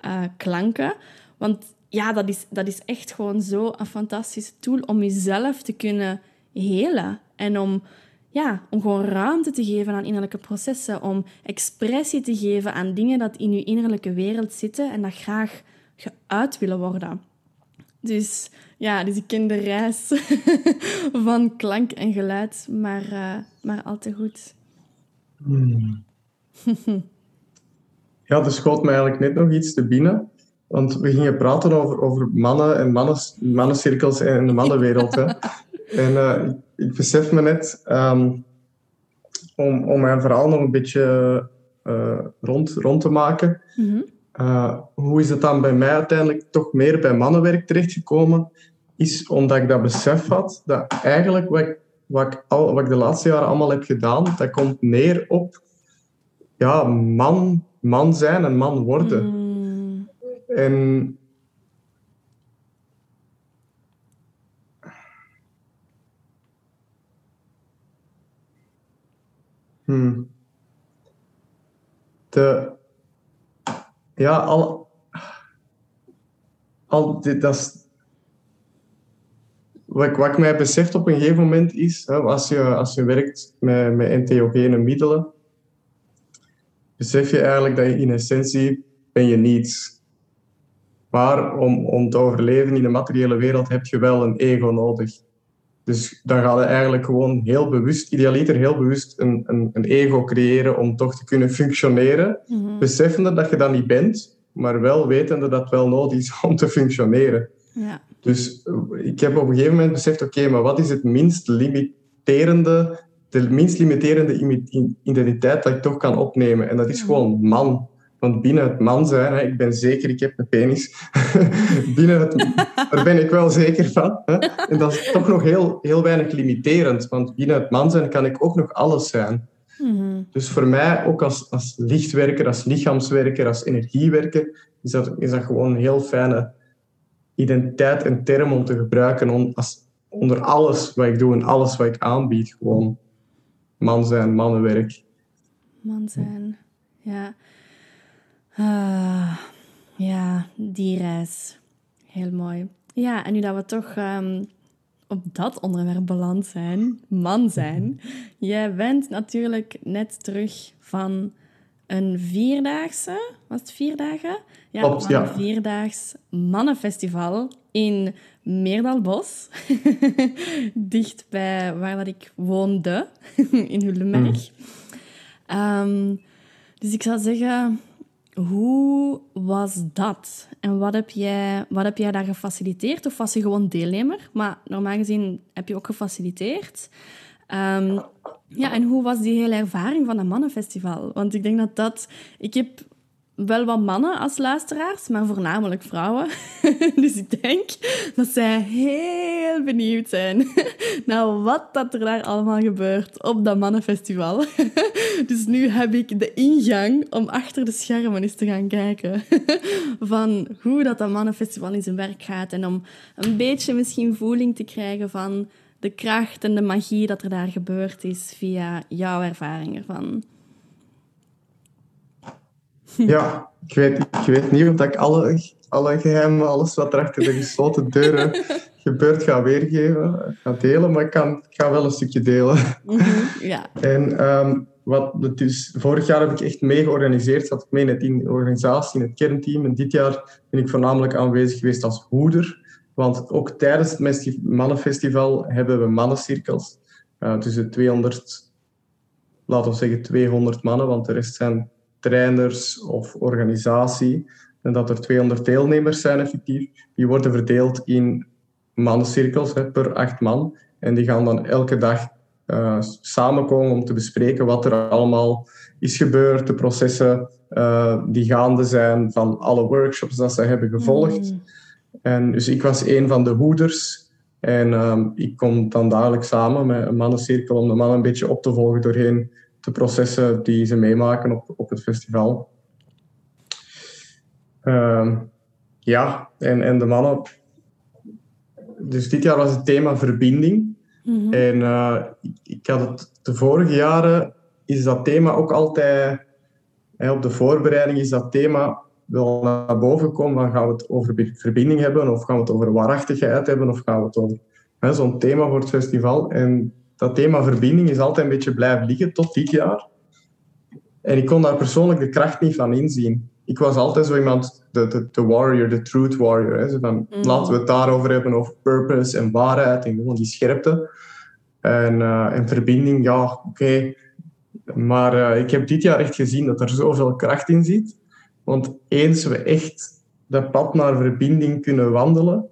uh, klanken. Want ja, dat is, dat is echt gewoon zo een fantastische tool om jezelf te kunnen helen. En om, ja, om gewoon ruimte te geven aan innerlijke processen. Om expressie te geven aan dingen dat in je innerlijke wereld zitten en dat graag geuit willen worden. Dus ja, dus ik ken de reis van klank en geluid, maar, uh, maar al te goed. Hmm. ja, er schoot me eigenlijk net nog iets te binnen. Want we gingen praten over, over mannen en mannen, mannencirkels en de mannenwereld. hè. En uh, ik besef me net, um, om, om mijn verhaal nog een beetje uh, rond, rond te maken. Mm -hmm. Uh, hoe is het dan bij mij uiteindelijk toch meer bij mannenwerk terechtgekomen? Is omdat ik dat besef had, dat eigenlijk wat ik wat ik, al, wat ik de laatste jaren allemaal heb gedaan, dat komt neer op ja, man, man zijn en man worden. Mm. En Hmm. De, ja, al, al dit, dat is, wat, ik- wat mij beseft op een gegeven moment is, hè, als, je, als je werkt met, met entheogene middelen, besef je eigenlijk dat je in essentie ben je niets. Maar om, om te overleven in de materiële wereld heb je wel een ego nodig. Dus dan ga je eigenlijk gewoon heel bewust, idealiter heel bewust, een, een, een ego creëren om toch te kunnen functioneren. Mhm. Beseffende dat je dat niet bent, maar wel wetende dat het wel nodig is om te functioneren. Ja. Dus eh, ik heb op een gegeven moment beseft, oké, maar wat is het minst limiterende, de minst limiterende identiteit dat ik toch kan opnemen? En dat is gewoon man. Want binnen het man zijn, hè, ik ben zeker, ik heb een penis. binnen het, daar ben ik wel zeker van. Hè? En dat is toch nog heel, heel weinig limiterend, want binnen het man zijn kan ik ook nog alles zijn. Mhm. Dus voor mij, ook als, als lichtwerker, als lichaamswerker, als energiewerker, is dat, is dat gewoon een heel fijne identiteit en term om te gebruiken on- als, onder alles wat ik doe en alles wat ik aanbied. Gewoon man zijn, mannenwerk. Man zijn. Ja. Ah, ja, die reis. Heel mooi. Ja, en nu dat we toch ehm, op dat onderwerp beland zijn, man zijn. Jij bent natuurlijk net terug van een vierdaagse, was het vier dagen? Ja, Klopt, van ja. een vierdaags mannenfestival in Meerdalbos. Dicht bij waar dat ik woonde, in Hullenberg. Ehm, dus ik zou zeggen, hoe was dat? En wat heb, jij, wat heb jij daar gefaciliteerd? Of was je gewoon deelnemer? Maar normaal gezien heb je ook gefaciliteerd. Ehm, ja, en hoe was die hele ervaring van dat mannenfestival? Want ik denk dat dat... Ik heb wel wat mannen als luisteraars, maar voornamelijk vrouwen. dus ik denk dat zij heel benieuwd zijn naar wat dat er daar allemaal gebeurt op dat mannenfestival. dus nu heb ik de ingang om achter de schermen eens te gaan kijken van hoe dat, dat mannenfestival in zijn werk gaat en om een beetje misschien voeling te krijgen van de kracht en de magie dat er daar gebeurd is via jouw ervaring ervan. Ja, ik weet, ik weet niet of ik alle, alle geheimen, alles wat er achter de gesloten deuren gebeurt, ga weergeven, ga delen. Maar ik, kan, ik ga wel een stukje delen. Ja. En ehm, wat, dus, vorig jaar heb ik echt mee georganiseerd, zat ik mee in het in de organisatie, in het kernteam. En dit jaar ben ik voornamelijk aanwezig geweest als hoeder. Want ook tijdens het mannenfestival hebben we mannencirkels. Uh, tussen 200, laten we zeggen 200 mannen, want de rest zijn trainers of organisatie. En dat er 200 deelnemers zijn effectief. Die worden verdeeld in mannencirkels hè, per acht man. En die gaan dan elke dag uh, samenkomen om te bespreken wat er allemaal is gebeurd, de processen uh, die gaande zijn van alle workshops dat ze hebben gevolgd. Mm. En dus ik was een van de hoeders en um, ik kom dan dagelijks samen met een mannencirkel om de mannen een beetje op te volgen doorheen de processen die ze meemaken op, op het festival. Um, ja, en, en de mannen. Dus dit jaar was het thema verbinding. Mhm. En uh, ik, had het de vorige jaren is dat thema ook altijd. Hè, op de voorbereiding is dat thema wel naar boven gekomen. Van, gaan we het over verbinding hebben? Of gaan we het over waarachtigheid hebben? Of gaan we het over zo'n thema voor het festival? En dat thema verbinding is altijd een beetje blijven liggen tot dit jaar. En ik kon daar persoonlijk de kracht niet van inzien. Ik was altijd zo iemand, de, de, de warrior, de truth warrior. Hè? Zo van, mm. Laten we het daarover hebben, over purpose en waarheid en gewoon die scherpte. En, uh, en verbinding, ja, oké. Okay. Maar uh, ik heb dit jaar echt gezien dat er zoveel kracht in zit. Want eens we echt dat pad naar verbinding kunnen wandelen,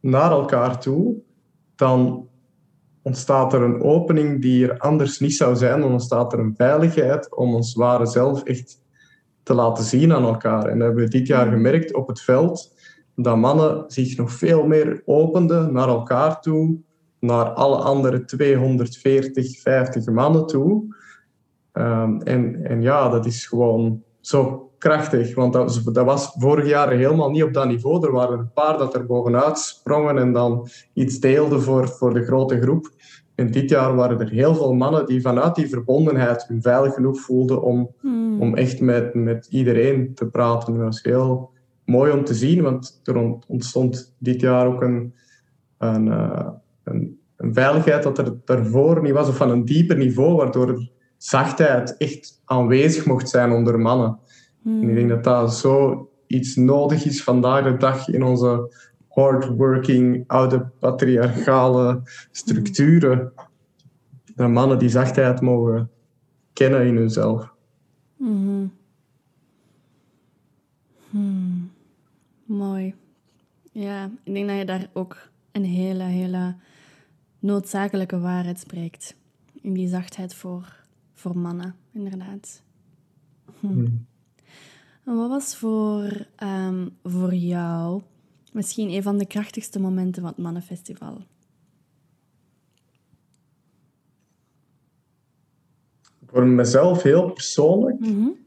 naar elkaar toe, dan ontstaat er een opening die er anders niet zou zijn. Dan ontstaat er een veiligheid om ons ware zelf echt te laten zien aan elkaar. En dat hebben we dit jaar gemerkt op het veld, dat mannen zich nog veel meer openden naar elkaar toe, naar alle andere 240, 50 mannen toe. Ehm, en, en ja, dat is gewoon zo krachtig. Want dat, dat, was vorig jaar helemaal niet op dat niveau. Er waren een paar dat er bovenuit sprongen en dan iets deelden voor, voor de grote groep. En dit jaar waren er heel veel mannen die vanuit die verbondenheid hun veilig genoeg voelden om, hmm. om echt met, met iedereen te praten. Dat was heel mooi om te zien, want er ontstond dit jaar ook een, een, uh, een, een veiligheid dat er daarvoor niet was, of van een dieper niveau, waardoor er zachtheid echt aanwezig mocht zijn onder mannen. En ik denk dat dat zo iets nodig is vandaag de dag in onze hardworking, oude patriarchale structuren. Dat mannen die zachtheid mogen kennen in hunzelf. Mm hmm. Mooi. Ja, ik denk dat je daar ook een hele, hele noodzakelijke waarheid spreekt. In die zachtheid voor, voor mannen, inderdaad. Hm. Hmm. En wat was voor, um, voor jou misschien een van de krachtigste momenten van het Mannenfestival? Voor mezelf heel persoonlijk. Mm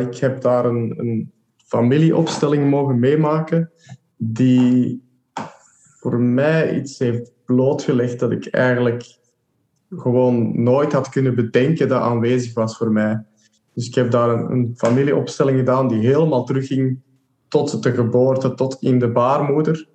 ik heb daar een, een familieopstelling mogen meemaken die voor mij iets heeft blootgelegd dat ik eigenlijk gewoon nooit had kunnen bedenken dat aanwezig was voor mij. Dus ik heb daar een, familieopstelling gedaan die helemaal terugging tot de geboorte, tot in de baarmoeder,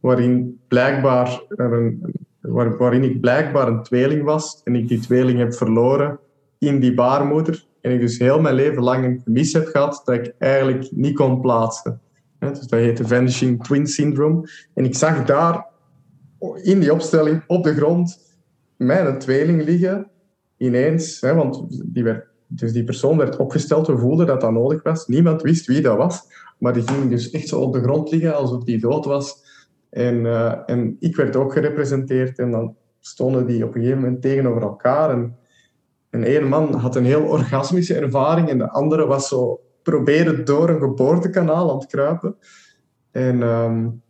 waarin, blijkbaar een, waar, waarin ik blijkbaar een tweeling was en ik die tweeling heb verloren in die baarmoeder. En ik dus heel mijn leven lang een gemis heb gehad dat ik eigenlijk niet kon plaatsen. Dus dat heet de Vanishing Twin Syndrome. En ik zag daar in die opstelling op de grond mijn tweeling liggen, ineens, want die werd dus die persoon werd opgesteld, we voelden dat dat nodig was. Niemand wist wie dat was, maar die ging dus echt zo op de grond liggen alsof die dood was. En, uh, en ik werd ook gerepresenteerd en dan stonden die op een gegeven moment tegenover elkaar. En, één man had een heel orgasmische ervaring en de andere was zo proberen door een geboortekanaal aan het kruipen. En um,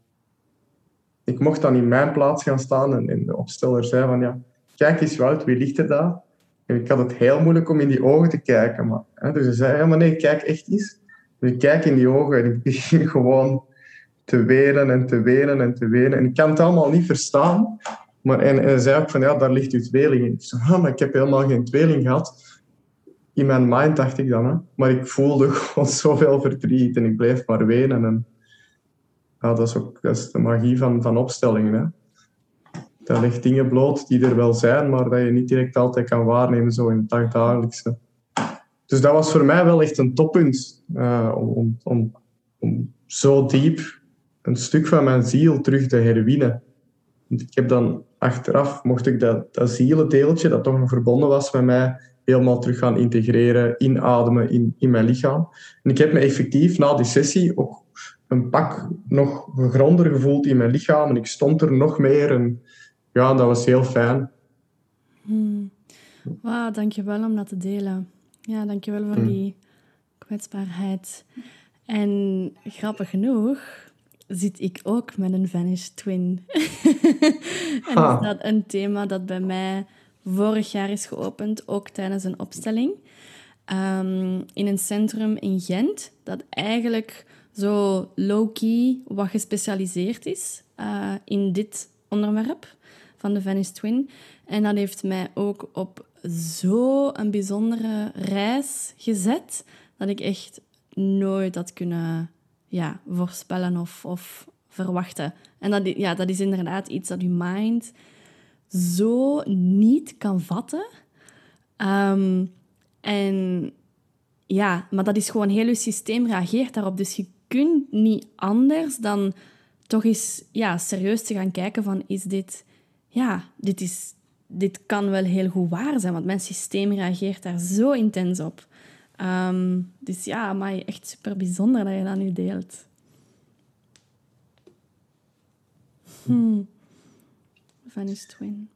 ik mocht dan in mijn plaats gaan staan en, en de opsteller zei van ja, kijk eens Wout, wie ligt er daar? ik had het heel moeilijk om in die ogen te kijken. Maar, hè, dus ze zei, maar nee, kijk echt eens. Dus ik kijk in die ogen en ik begin gewoon te wenen en te wenen en te wenen. En ik kan het allemaal niet verstaan. Maar, en, en hij zei ook van, ja, daar ligt uw tweeling. En ik zei, ah, maar ik heb helemaal geen tweeling gehad. In mijn mind dacht ik dan, hè. Maar ik voelde gewoon zoveel verdriet en ik bleef maar wenen. En, ja, dat is ook dat is de magie van, van opstellingen, hè dat legt dingen bloot die er wel zijn, maar dat je niet direct altijd kan waarnemen zo in het dagdagelijkse. Dus dat was voor mij wel echt een toppunt uh, om, om, om zo diep een stuk van mijn ziel terug te herwinnen. Want ik heb dan achteraf, mocht ik dat, dat zielendeeltje, dat toch nog verbonden was met mij, helemaal terug gaan integreren, inademen in, in mijn lichaam. En ik heb me effectief na die sessie ook een pak nog gegronder gevoeld in mijn lichaam. En ik stond er nog meer en ja, dat was heel fijn. Hmm. Wauw, dankjewel om dat te delen. Ja, dankjewel voor hmm. die kwetsbaarheid. En grappig genoeg zit ik ook met een vanished twin. en is dat een thema dat bij mij vorig jaar is geopend, ook tijdens een opstelling. Ehm, in een centrum in Gent, dat eigenlijk zo low-key wat gespecialiseerd is uh, in dit onderwerp van de Venice Twin. En dat heeft mij ook op zo'n bijzondere reis gezet, dat ik echt nooit had kunnen ja, voorspellen of, of verwachten. En dat, ja, dat is inderdaad iets dat je mind zo niet kan vatten. Ehm, en ja, maar dat is gewoon heel je systeem reageert daarop. Dus je kunt niet anders dan toch eens ja, serieus te gaan kijken van is dit ja, dit, is, dit kan wel heel goed waar zijn, want mijn systeem reageert daar zo intens op. Ehm, dus ja, maar echt super bijzonder dat je dat nu deelt. Hmm. Vanish Twin.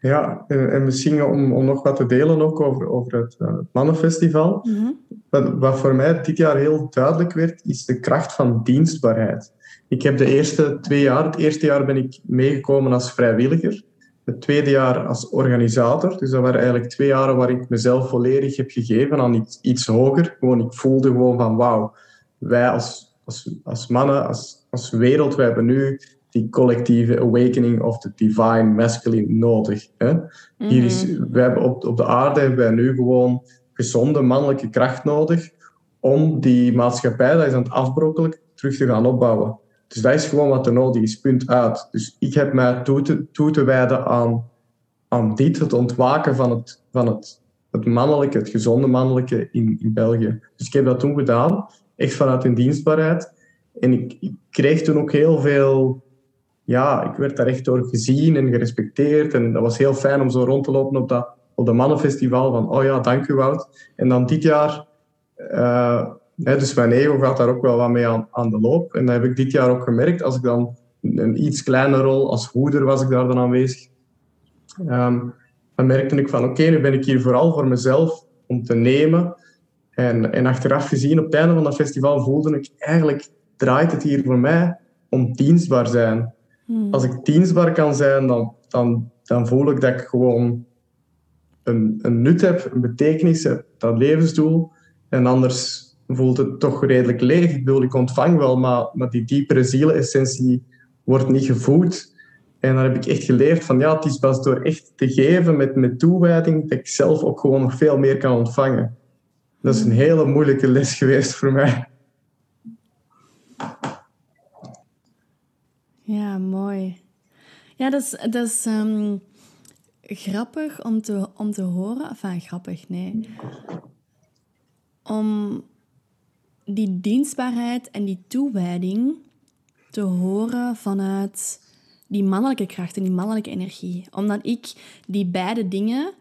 Ja, en, misschien om, om nog wat te delen ook over, over het, uh, Mannenfestival. Mhm. wat, wat voor mij dit jaar heel duidelijk werd, is de kracht van dienstbaarheid. Ik heb de eerste twee jaar, het eerste jaar ben ik meegekomen als vrijwilliger. het tweede jaar als organisator. Dus dat waren eigenlijk twee jaren waar ik mezelf volledig heb gegeven aan iets, iets hoger. Gewoon, ik voelde gewoon van wauw, wij als, als, als mannen, als, als wereld, wij hebben nu die collectieve awakening of the divine masculine nodig. Hè? Hier is, mhm. wij hebben op, op de aarde hebben wij nu gewoon gezonde mannelijke kracht nodig om die maatschappij, dat is aan het afbrokkelen, terug te gaan opbouwen. Dus dat is gewoon wat er nodig is, punt uit. Dus ik heb mij toe te, toe te wijden aan, aan dit, het ontwaken van het, van het, het mannelijke, het gezonde mannelijke in, in België. Dus ik heb dat toen gedaan, echt vanuit een dienstbaarheid. En ik, ik kreeg toen ook heel veel ja, ik werd daar echt door gezien en gerespecteerd. En dat was heel fijn om zo rond te lopen op dat, op dat mannenfestival. Van, oh ja, dank u Wout. En dan dit jaar, uh, dus mijn ego gaat daar ook wel wat mee aan, aan de loop. En dat heb ik dit jaar ook gemerkt. Als ik dan een iets kleine rol als hoeder was ik daar dan aanwezig. Um, dan merkte ik van, oké, nu ben ik hier vooral voor mezelf om te nemen. En, en achteraf gezien, op het einde van dat festival, voelde ik eigenlijk draait het hier voor mij om dienstbaar zijn. Hmm. Als ik dienstbaar kan zijn, dan, dan, dan voel ik dat ik gewoon een, een nut heb, een betekenis heb, dat levensdoel. En anders voelt het toch redelijk leeg. Ik bedoel, ik ontvang wel, maar, maar die diepere zielenessentie wordt niet gevoed. En dan heb ik echt geleerd van ja, het is pas door echt te geven met, met toewijding dat ik zelf ook gewoon nog veel meer kan ontvangen. Dat is een hele moeilijke les geweest voor mij. Ja, mooi. Ja, dat is, dat is ehm, grappig om te, om te horen. Enfin, grappig, nee. Om die dienstbaarheid en die toewijding te horen vanuit die mannelijke kracht en die mannelijke energie. Omdat ik die beide dingen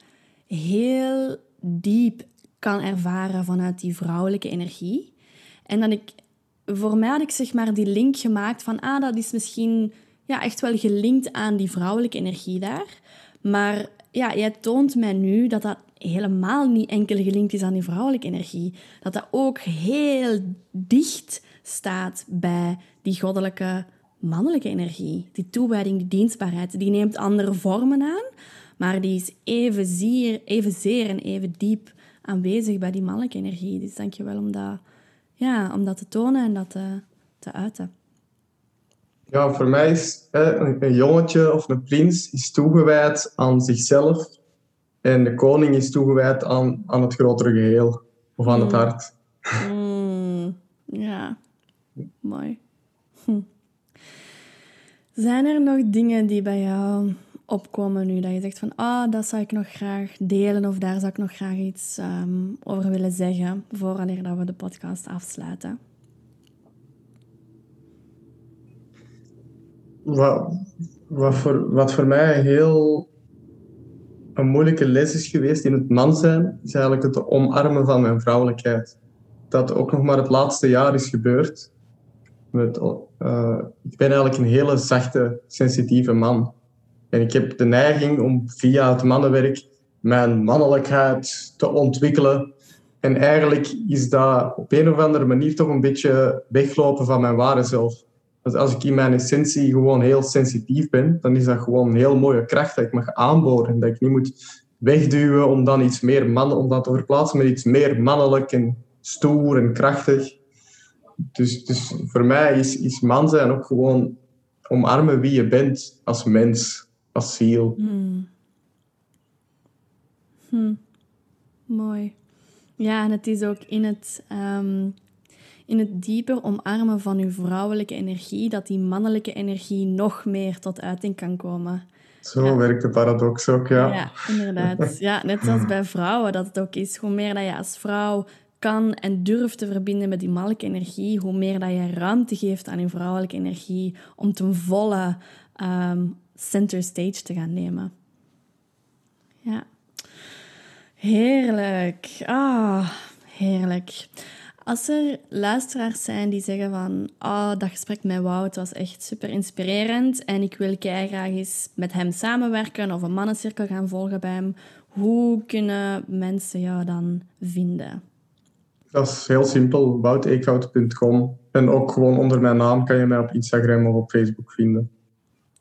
heel diep kan ervaren vanuit die vrouwelijke energie. En dat ik voor mij had ik zeg maar die link gemaakt van, ah, dat is misschien ja, echt wel gelinkt aan die vrouwelijke energie daar. Maar ja, jij toont mij nu dat dat helemaal niet enkel gelinkt is aan die vrouwelijke energie. Dat dat ook heel dicht staat bij die goddelijke mannelijke energie. Die toewijding, die dienstbaarheid, die neemt andere vormen aan, maar die is evenzeer, evenzeer en even diep aanwezig bij die mannelijke energie. Dus dank je wel om dat ja, om dat te tonen en dat te, te uiten. Ja, voor mij is een, een jongetje of een prins is toegewijd aan zichzelf en de koning is toegewijd aan, aan het grotere geheel of aan het mm. hart. Mm, ja, mooi. Hm. Zijn er nog dingen die bij jou opkomen nu? Dat je zegt van, ah, oh, dat zou ik nog graag delen of daar zou ik nog graag iets um, over willen zeggen voordat we de podcast afsluiten? Wat, wat, voor, wat voor mij heel een moeilijke les is geweest in het man zijn, is eigenlijk het omarmen van mijn vrouwelijkheid. Dat ook nog maar het laatste jaar is gebeurd. Met, uh, ik ben eigenlijk een hele zachte, sensitieve man. En ik heb de neiging om via het mannenwerk mijn mannelijkheid te ontwikkelen. En eigenlijk is dat op een of andere manier toch een beetje weglopen van mijn ware zelf. Dus als ik in mijn essentie gewoon heel sensitief ben, dan is dat gewoon een heel mooie kracht dat ik mag aanboren. Dat ik niet moet wegduwen om dan iets meer man, om dat te verplaatsen met iets meer mannelijk en stoer en krachtig. Dus, dus voor mij is, is man zijn ook gewoon omarmen wie je bent als mens als ziel. Hmm. Hmm. Mooi. Ja, en het is ook in het, um, in het dieper omarmen van uw vrouwelijke energie dat die mannelijke energie nog meer tot uiting kan komen. Zo werkt de paradox ook, ja. Ja, inderdaad. Ja, net zoals bij vrouwen, dat het ook is. Hoe meer dat je als vrouw kan en durft te verbinden met die mannelijke energie, hoe meer dat je ruimte geeft aan je vrouwelijke energie om ten volle um, center stage te gaan nemen. Ja. Heerlijk. Ah, heerlijk. Als er luisteraars zijn die zeggen van oh, dat gesprek met Wout was echt super inspirerend en ik wil graag eens met hem samenwerken of een mannencirkel gaan volgen bij hem, hoe kunnen mensen jou dan vinden? Dat is heel simpel, wouteekhout.com. En ook gewoon onder mijn naam kan je mij op Instagram of op Facebook vinden.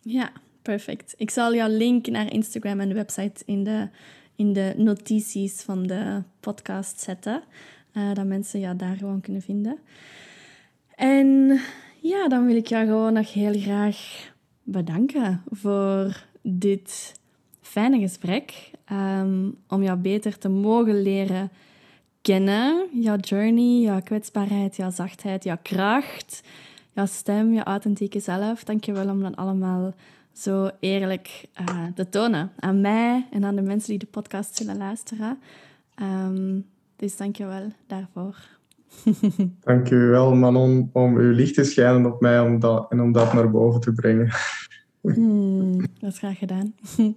Ja, perfect. Ik zal jouw link naar Instagram en de website in de, in de notities van de podcast zetten. Uh, dat mensen jou daar gewoon kunnen vinden. En ja, dan wil ik jou gewoon nog heel graag bedanken voor dit fijne gesprek. Um, om jou beter te mogen leren kennen. Jouw journey, jouw kwetsbaarheid, jouw zachtheid, jouw kracht, jouw stem, jouw authentieke zelf. Dank je wel om dat allemaal zo eerlijk uh, te tonen aan mij en aan de mensen die de podcast zullen luisteren. Um, dus dank je wel daarvoor. Dank u wel, Manon, om uw licht te schijnen op mij om dat, en om dat naar boven te brengen. Hmm, dat is graag gedaan.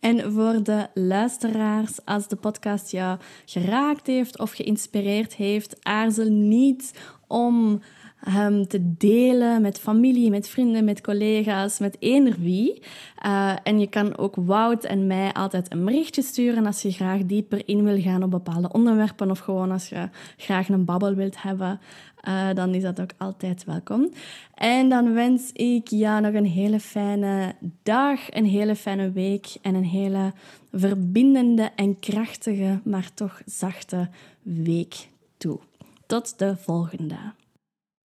En voor de luisteraars, als de podcast jou geraakt heeft of geïnspireerd heeft, aarzel niet om te delen met familie, met vrienden, met collega's, met eender wie. Uh, en je kan ook Wout en mij altijd een berichtje sturen als je graag dieper in wil gaan op bepaalde onderwerpen of gewoon als je graag een babbel wilt hebben. Uh, dan is dat ook altijd welkom. En dan wens ik jou nog een hele fijne dag, een hele fijne week en een hele verbindende en krachtige, maar toch zachte week toe. Tot de volgende.